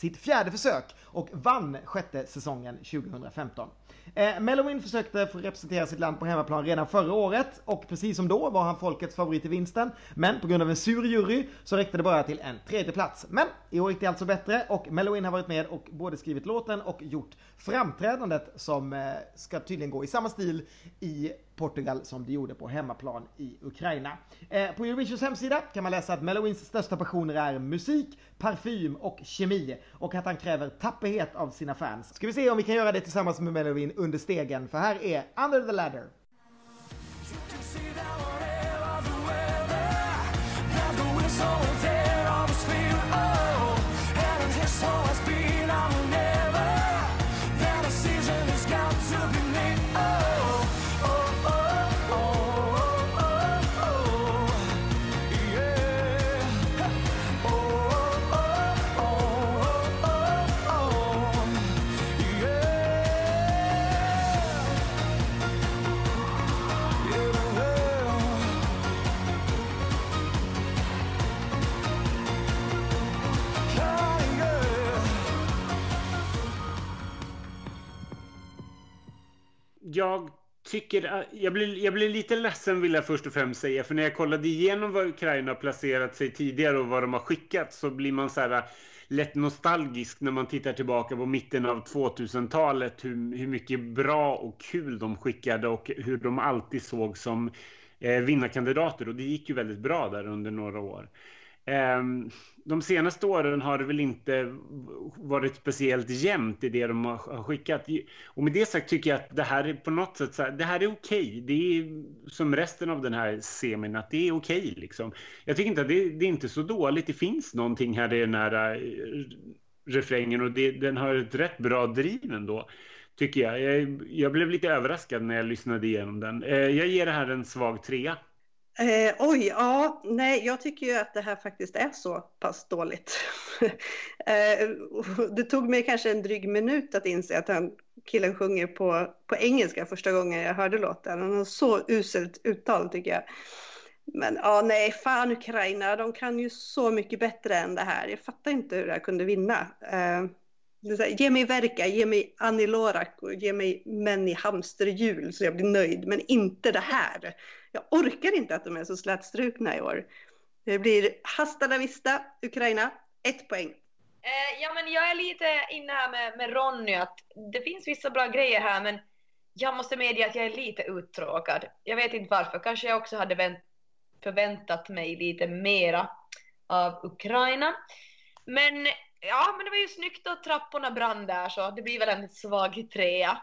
sitt fjärde försök och vann sjätte säsongen 2015. Eh, Mellowin försökte få representera sitt land på hemmaplan redan förra året och precis som då var han folkets favorit i vinsten. Men på grund av en sur jury så räckte det bara till en tredje plats. Men i år gick det alltså bättre och Mellowin har varit med och både skrivit låten och gjort framträdandet som eh, ska tydligen gå i samma stil i Portugal som det gjorde på hemmaplan i Ukraina. Eh, på Eurovisions hemsida kan man läsa att Melowins största passioner är musik, parfym och kemi och att han kräver tapperhet av sina fans. Ska vi se om vi kan göra det tillsammans med Melowin under stegen för här är Under the Ladder. Tycker... Äh, jag blir, jag blir lite ledsen vill jag först och främst säga. För när jag kollade igenom vad Ukraina placerat sig tidigare och vad de har skickat så blir man så här äh, lätt nostalgisk när man tittar tillbaka på mitten av 2000-talet. Hur, hur mycket bra och kul de skickade och hur de alltid såg som eh, vinnarkandidater. Och det gick ju väldigt bra där under några år. Ehm, de senaste åren har det väl inte varit speciellt jämnt i det de har skickat. Och med det sagt tycker jag att det här är på något sätt så här, det här är okej. Det är som resten av den här semin att det är okej liksom. Jag tycker inte att det, det är inte så dåligt. Det finns någonting här i den här eh, refrängen och det, den har ett rätt bra driv ändå. Tycker jag. jag. Jag blev lite överraskad när jag lyssnade igenom den. Eh, jag ger det här en svag trea. Eh, oj, ja, nej, jag tycker ju att det här faktiskt är så pass dåligt. eh, det tog mig kanske en dryg minut att inse att han, killen sjunger på, på engelska första gången jag hörde låten. Han har så uselt uttal tycker jag. Men ja, nej, fan Ukraina, de kan ju så mycket bättre än det här. Jag fattar inte hur det här kunde vinna. Eh, här, ge mig Verka, ge mig Annie Lorak och ge mig Män i hamsterhjul så jag blir nöjd. Men inte det här. Jag orkar inte att de är så slätstrukna i år. Det blir hasta la vista, Ukraina, ett poäng. Eh, ja, men jag är lite inne här med, med Ronny att det finns vissa bra grejer här, men jag måste medge att jag är lite uttråkad. Jag vet inte varför. Kanske jag också hade vänt, förväntat mig lite mera av Ukraina. Men ja, men det var ju snyggt att trapporna brann där, så det blir väl en svag trea.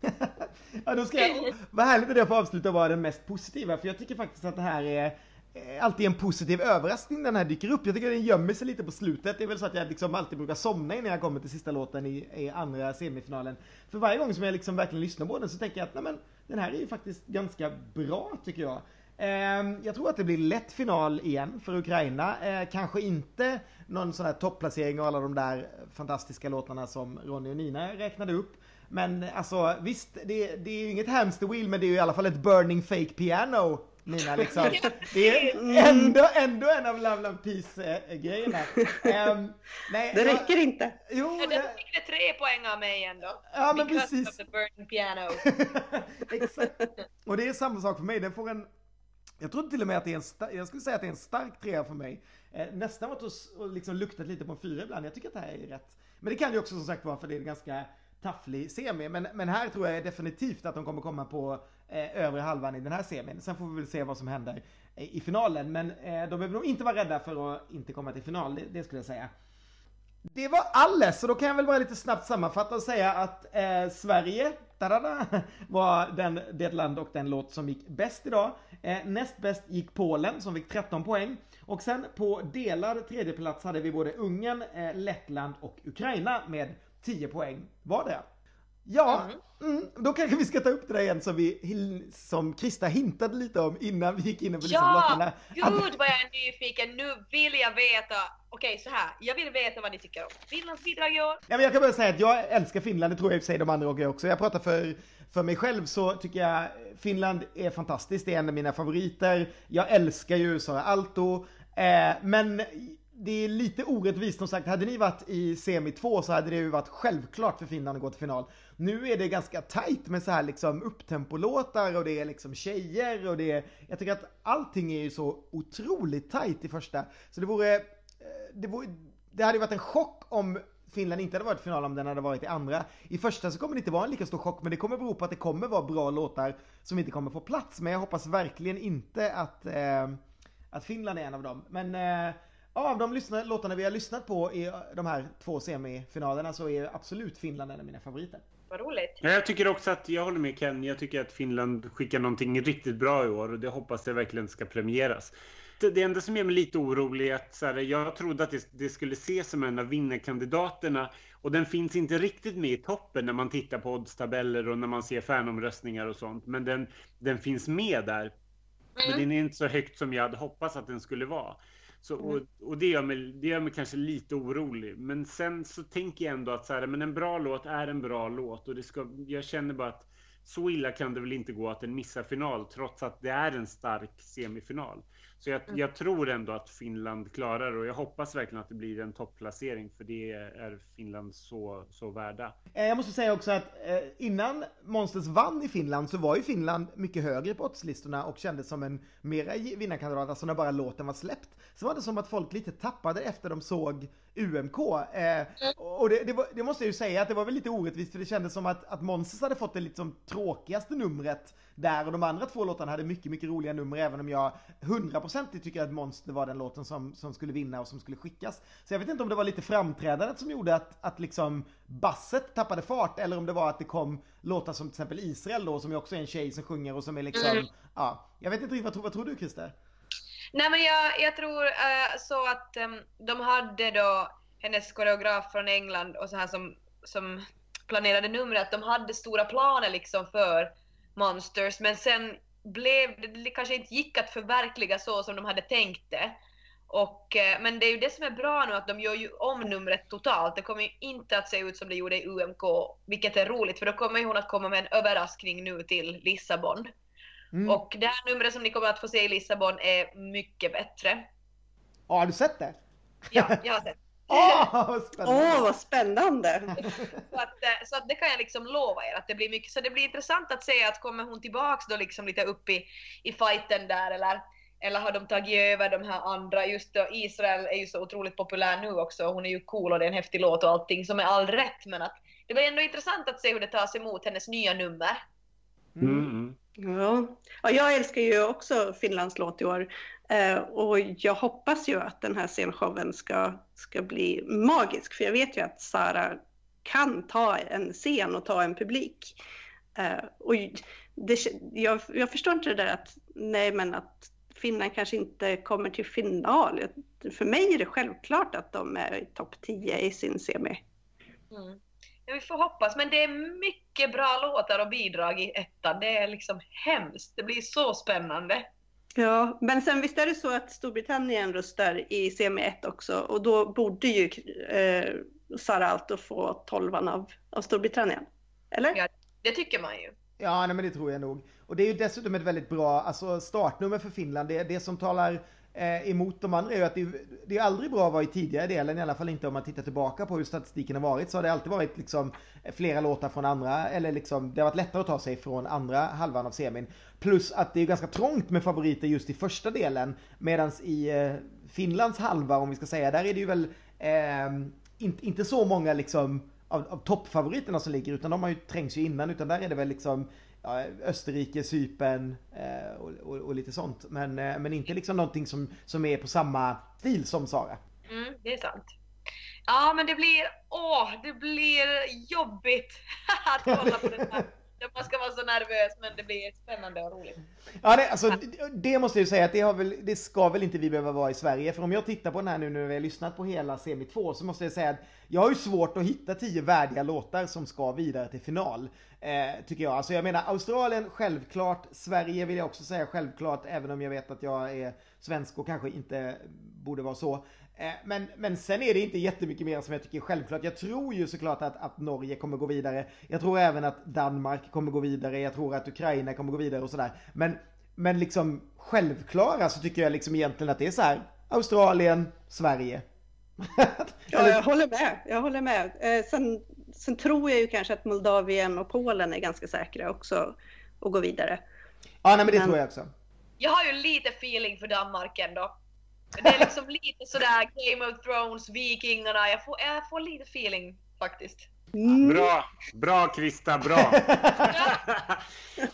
ja, då ska jag, vad härligt att jag får avsluta och vara den mest positiva, för jag tycker faktiskt att det här är eh, alltid en positiv överraskning när den här dyker upp. Jag tycker den gömmer sig lite på slutet. Det är väl så att jag liksom alltid brukar somna innan jag kommer till sista låten i, i andra semifinalen. För varje gång som jag liksom verkligen lyssnar på den så tänker jag att nej men, den här är ju faktiskt ganska bra tycker jag. Ehm, Jag tror att det blir lätt final igen för Ukraina. Eh, Kanske inte någon sån här topplacering av alla de där fantastiska låtarna som Ronny och Nina räknade upp. Men alltså visst, det, det är ju inget hamster wheel men det är ju i alla fall ett burning fake piano. Mina liksom. Det är ändå, ändå en av Love Love Peace-grejerna. Um, nej, Det jag- räcker inte. Jo, Ja, det, fick det tre poäng av mig ändå. Ja, men Because precis. of the burning piano. Exakt. Och det är samma sak för mig. Den får en... Jag tror till och med att det är en sta- jag skulle säga att det är en stark trea för mig. Eh, nästan varit och, s- och liksom luktat lite på en fyra ibland. Jag tycker att det här är rätt. Men det kan ju också som sagt vara för det är ganska tafflig semi. Men, men här tror jag definitivt att de kommer komma på eh, övre halvan i den här semin. Sen får vi väl se vad som händer eh, i finalen. Men eh, de behöver nog inte vara rädda för att inte komma till final. Det, det skulle jag säga. Det var alles, så då kan jag väl bara lite snabbt sammanfatta och säga att eh, Sverige tadada, var den, det land och den låt som gick bäst idag. Eh, näst bäst gick Polen som fick 13 poäng. Och sen på delad tredjeplats hade vi både Ungern, eh, Lettland och Ukraina med 10 poäng vardera. Ja, mm, då kanske vi ska ta upp det där igen som, vi, som Krista hintade lite om innan vi gick in på Ja, låtarna. gud vad jag är nyfiken. Nu vill jag veta. Okej, så här. Jag vill veta vad ni tycker om Finlands bidrag i år. Ja, men jag kan bara säga att jag älskar Finland, det tror jag i och för sig de andra också. Jag pratar för, för mig själv så tycker jag Finland är fantastiskt, det är en av mina favoriter. Jag älskar ju Sara Alto, eh, men det är lite orättvist som sagt. Hade ni varit i semi 2 så hade det ju varit självklart för Finland att gå till final. Nu är det ganska tight med så här liksom upptempolåtar och det är liksom tjejer och det är, jag tycker att allting är ju så otroligt tight i första. Så det vore, eh, det vore, det hade ju varit en chock om Finland inte hade varit i final om den hade varit i andra. I första så kommer det inte vara en lika stor chock men det kommer bero på att det kommer vara bra låtar som inte kommer få plats. Men jag hoppas verkligen inte att, eh, att Finland är en av dem. Men eh, av de lyssna, låtarna vi har lyssnat på i de här två semifinalerna så är absolut Finland en av mina favoriter. Vad roligt. Ja, jag tycker också att, jag håller med Ken, jag tycker att Finland skickar någonting riktigt bra i år och det hoppas jag verkligen ska premieras. Det, det enda som gör mig lite orolig är att så här, jag trodde att det, det skulle ses som en av vinnarkandidaterna och den finns inte riktigt med i toppen när man tittar på oddstabeller och när man ser fanomröstningar och sånt. Men den, den finns med där. Men den är inte så högt som jag hade hoppats att den skulle vara. Så, och och det, gör mig, det gör mig kanske lite orolig. Men sen så tänker jag ändå att så här, men en bra låt är en bra låt. Och det ska, jag känner bara att så illa kan det väl inte gå att den missar final trots att det är en stark semifinal. Så jag, jag tror ändå att Finland klarar det och jag hoppas verkligen att det blir en topplacering för det är Finland så, så värda. Eh, Jag måste säga också att eh, innan Monsters vann i Finland så var ju Finland mycket högre på oddslistorna och kändes som en mera vinnarkandidat, alltså när bara låten var släppt. Så var det som att folk lite tappade efter de såg UMK. Eh, och det, det, var, det måste jag ju säga att det var väl lite orättvist för det kändes som att, att Monsters hade fått det liksom tråkigaste numret där och de andra två låtarna hade mycket, mycket roliga nummer även om jag hundraprocentigt tycker att Monster var den låten som, som skulle vinna och som skulle skickas. Så jag vet inte om det var lite framträdandet som gjorde att, att liksom basset tappade fart eller om det var att det kom låtar som till exempel Israel då som ju också är en tjej som sjunger och som är liksom, Mm. ja. Jag vet inte riktigt, vad, tror- vad tror du Christer? Nej men jag, jag tror eh, så att em, de hade då hennes koreograf från England och så här som, som planerade numret, de hade stora planer liksom för Monsters men sen blev det, det kanske inte gick att förverkliga så som de hade tänkt det. Och, eh, men det är ju det som är bra nu att de gör ju om numret totalt. Det kommer ju inte att se ut som det gjorde i UMK, vilket är roligt för då kommer ju hon att komma med en överraskning nu till Lissabon. Mm. Och det här numret som ni kommer att få se i Lissabon är mycket bättre. Ja, har du sett det? Ja, jag har sett. Åh, vad spännande! Åh, vad spännande! Så att, eh, så att det kan jag liksom lova er att det blir mycket. Så det blir intressant att se att kommer hon tillbaks då liksom lite upp i, i fighten där eller, eller har de tagit över de här andra? Just då, Israel är ju så otroligt populär nu också. Hon är ju cool och det är en häftig låt och allting som är all rätt. Men att det blir ändå intressant att se hur det tas emot hennes nya nummer. Mm. Mm. Ja. ja, jag älskar ju också Finlands låt i år. Eh, och jag hoppas ju att den här scenshowen ska, ska bli magisk. För jag vet ju att Sara kan ta en scen och ta en publik. Eh, och det, jag, jag förstår inte det där att, nej men att Finland kanske inte kommer till final. För mig är det självklart att de är i topp 10 i sin semi. Mm. Ja, vi får hoppas, men det är mycket bra låtar och bidrag i ettan. Det är liksom hemskt. Det blir så spännande. Ja, men sen visst är det så att Storbritannien röstar i semi 1 också och då borde ju eh, Sara Alto få tolvan av, av Storbritannien. Eller? Ja, det tycker man ju. Ja, nej, men det tror jag nog. Och det är ju dessutom ett väldigt bra alltså, startnummer för Finland. Det, det som talar eh, emot de andra är ju att det, det är aldrig bra att vara i tidigare delen, i alla fall inte om man tittar tillbaka på hur statistiken har varit. Så har det alltid varit liksom eh, flera låtar från andra, eller liksom det har varit lättare att ta sig från andra halvan av semin. Plus att det är ganska trångt med favoriter just i första delen. Medan i eh, Finlands halva, om vi ska säga, där är det ju väl eh, inte, inte så många liksom av, av toppfavoriterna som ligger, utan de har ju trängs ju innan, utan där är det väl liksom ja, Österrike, Cypern eh, och, och, och, lite sånt. Men, eh, men inte liksom någonting som, som är på samma stil som Sara. Mm, det är sant. Ja, men det blir, åh, det blir jobbigt att kolla på den här. Man ska vara så nervös, men det blir spännande och roligt. Ja, det, alltså, det måste jag ju säga att det, har väl, det ska väl inte vi behöva vara i Sverige. För om jag tittar på den här nu när vi har lyssnat på hela semi 2 så måste jag säga att jag har ju svårt att hitta tio värdiga låtar som ska vidare till final. Eh, tycker jag. Alltså jag menar Australien självklart, Sverige vill jag också säga självklart, även om jag vet att jag är svensk och kanske inte borde vara så. Eh, men, men sen är det inte jättemycket mer som jag tycker är självklart. Jag tror ju såklart att, att Norge kommer gå vidare. Jag tror även att Danmark kommer gå vidare. Jag tror att Ukraina kommer gå vidare och sådär. Men, men liksom självklara så tycker jag liksom egentligen att det är så här. Australien, Sverige. ja, jag håller med. Jag håller med. Eh, sen, sen tror jag ju kanske att Moldavien och Polen är ganska säkra också att gå vidare. Ja, nej, men det men... tror jag också. Jag har ju lite feeling för Danmark ändå. Det är liksom lite sådär Game of Thrones, Vikingarna. Jag får, jag får lite feeling faktiskt. Mm. Bra, bra Krista, bra.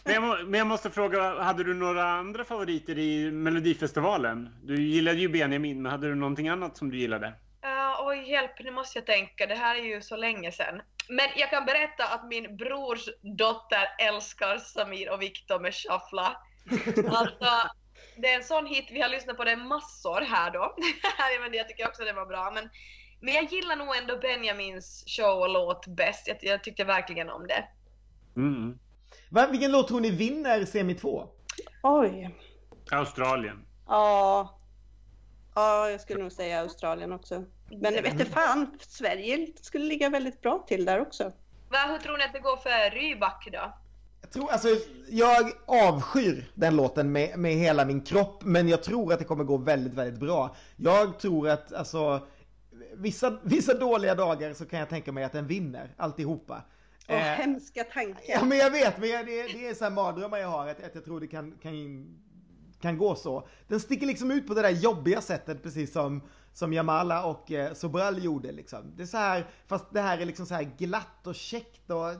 men, jag må, men, jag måste fråga, hade du några andra favoriter i Melodifestivalen? Du gillade ju Benjamin, men hade du någonting annat som du gillade? Uh, oj, hjälp, nu måste jag tänka. Det här är ju så länge sedan. Men jag kan berätta att min brors dotter älskar Samir och Viktor med Shuffla. Alltså, det är en sån hit, vi har lyssnat på det massor här då. men jag tycker också det var bra. Men, men jag gillar nog ändå Benjamins show och låt bäst. Jag, jag tyckte verkligen om det. Mm. Va, vilken låt tror ni vinner semi 2? Oj. Australien. Ja. Ja, jag skulle nog säga Australien också. Men jag vet inte fan, Sverige skulle ligga väldigt bra till där också. Va, hur tror ni att det går för Rybak då? Jag, tror, alltså, jag avskyr den låten med, med hela min kropp, men jag tror att det kommer gå väldigt, väldigt bra. Jag tror att, alltså, vissa, vissa dåliga dagar så kan jag tänka mig att den vinner alltihopa. Åh, eh, hemska tankar. Ja, men jag vet, men jag, det, det är så här mardrömmar jag har, att, att jag tror det kan, kan, kan gå så. Den sticker liksom ut på det där jobbiga sättet, precis som, som Jamala och eh, Sobral gjorde liksom. Det är så här, fast det här är liksom så här glatt och käckt och,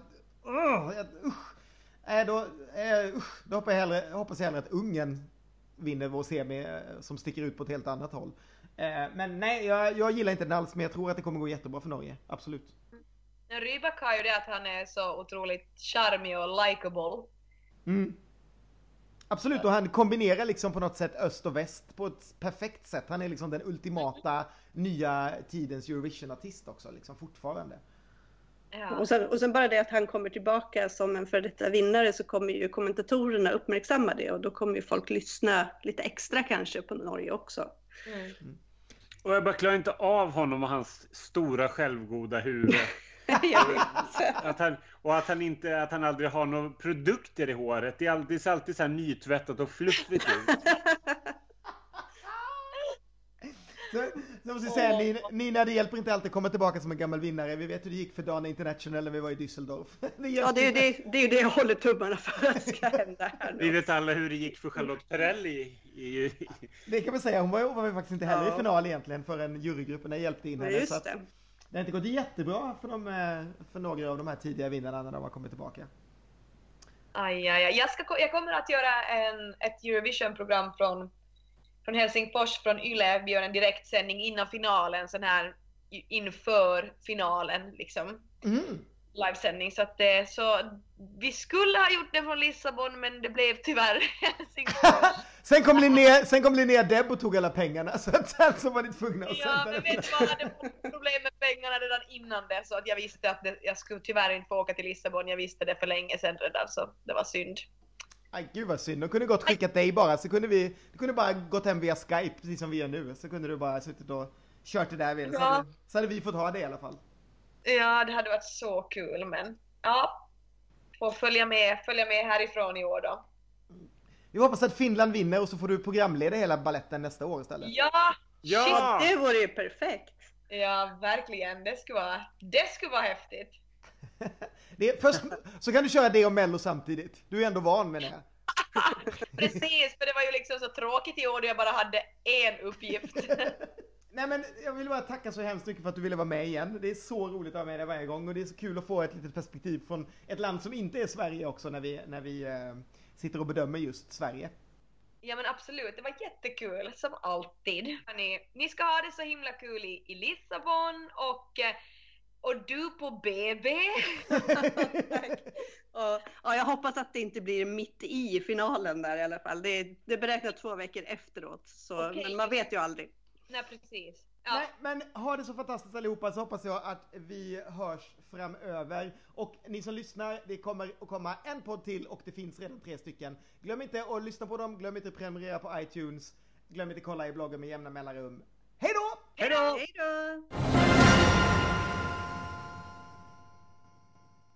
uh, usch. Äh, då, äh, usch, då hoppas jag, hellre, hoppas jag hellre att Ungern vinner vår semi eh, som sticker ut på ett helt annat håll. Eh, men nej, jag, jag gillar inte den alls, men jag tror att det kommer gå jättebra för Norge. Absolut. Mm. Rybak har ju det att han är så otroligt charmig och likable. Mm. Absolut, och han kombinerar liksom på något sätt öst och väst på ett perfekt sätt. Han är liksom den ultimata nya tidens Eurovision-artist också, liksom fortfarande. Ja. Och, sen, och sen bara det att han kommer tillbaka som en för detta vinnare så kommer ju kommentatorerna uppmärksamma det och då kommer ju folk lyssna lite extra kanske på Norge också. Mm. Mm. Och jag bara klarar inte av honom och hans stora självgoda huvud. att han, och att han, inte, att han aldrig har några produkter i håret. Det, är alltid, det ser alltid så här nytvättat och fluffigt ut. Så, så måste jag säga, Nina, Nina, det hjälper inte alltid att komma tillbaka som en gammal vinnare. Vi vet hur det gick för Dana International när vi var i Düsseldorf. Det ja, det är det, det, är det jag håller tummarna för att ska hända här. Vi vet alla hur det gick för Charlotte Perrelli. I. Det kan man säga, hon var, hon var faktiskt inte heller ja. i final egentligen förrän jurygrupperna hjälpte in henne. Ja, just det. det har inte gått jättebra för, de, för några av de här tidiga vinnarna när de har kommit tillbaka. Aj, aj, aj. Jag, ska, jag kommer att göra en, ett Eurovision-program från från Helsingfors, från Yle, vi gör en direktsändning innan finalen, sån här inför finalen liksom. Mm. Livesändning. Så att det, så vi skulle ha gjort det från Lissabon men det blev tyvärr Helsingfors. sen, kom Linnea, sen kom Linnea Deb och tog alla pengarna så att sen så var ni tvungna att Ja men vet du vad, jag hade problem med pengarna redan innan det så att jag visste att det, jag skulle tyvärr inte få åka till Lissabon. Jag visste det för länge sedan redan så det var synd. Aj, gud vad synd, de kunde gott skickat dig bara, så kunde vi, du kunde bara gått hem via Skype, precis som vi gör nu, så kunde du bara suttit och kört det där vid, ja. så, hade, så hade vi fått ha det i alla fall. Ja, det hade varit så kul, men ja, få följa med, följa med härifrån i år då. Vi hoppas att Finland vinner och så får du programleda hela balletten nästa år istället. Ja! Ja! Det vore ju perfekt. Ja, verkligen. Det skulle vara, det skulle vara häftigt. Är först, så kan du köra det och Mello samtidigt. Du är ändå van med det. Precis, för det var ju liksom så tråkigt i år då jag bara hade en uppgift. Nej men jag vill bara tacka så hemskt mycket för att du ville vara med igen. Det är så roligt att ha med dig varje gång och det är så kul att få ett litet perspektiv från ett land som inte är Sverige också när vi, när vi eh, sitter och bedömer just Sverige. Ja men absolut, det var jättekul som alltid. Hörni, ni ska ha det så himla kul i, i Lissabon och, eh, och du på BB. Och, ja, jag hoppas att det inte blir mitt i finalen där i alla fall. Det är, det är beräknat två veckor efteråt, så, Okej. men man vet ju aldrig. Nej precis. Ja. Nej, men ha det så fantastiskt allihopa så hoppas jag att vi hörs framöver. Och ni som lyssnar, det kommer att komma en podd till och det finns redan tre stycken. Glöm inte att lyssna på dem, glöm inte att prenumerera på iTunes, glöm inte att kolla i bloggen med jämna mellanrum. Hej då! Hej då! Hej då!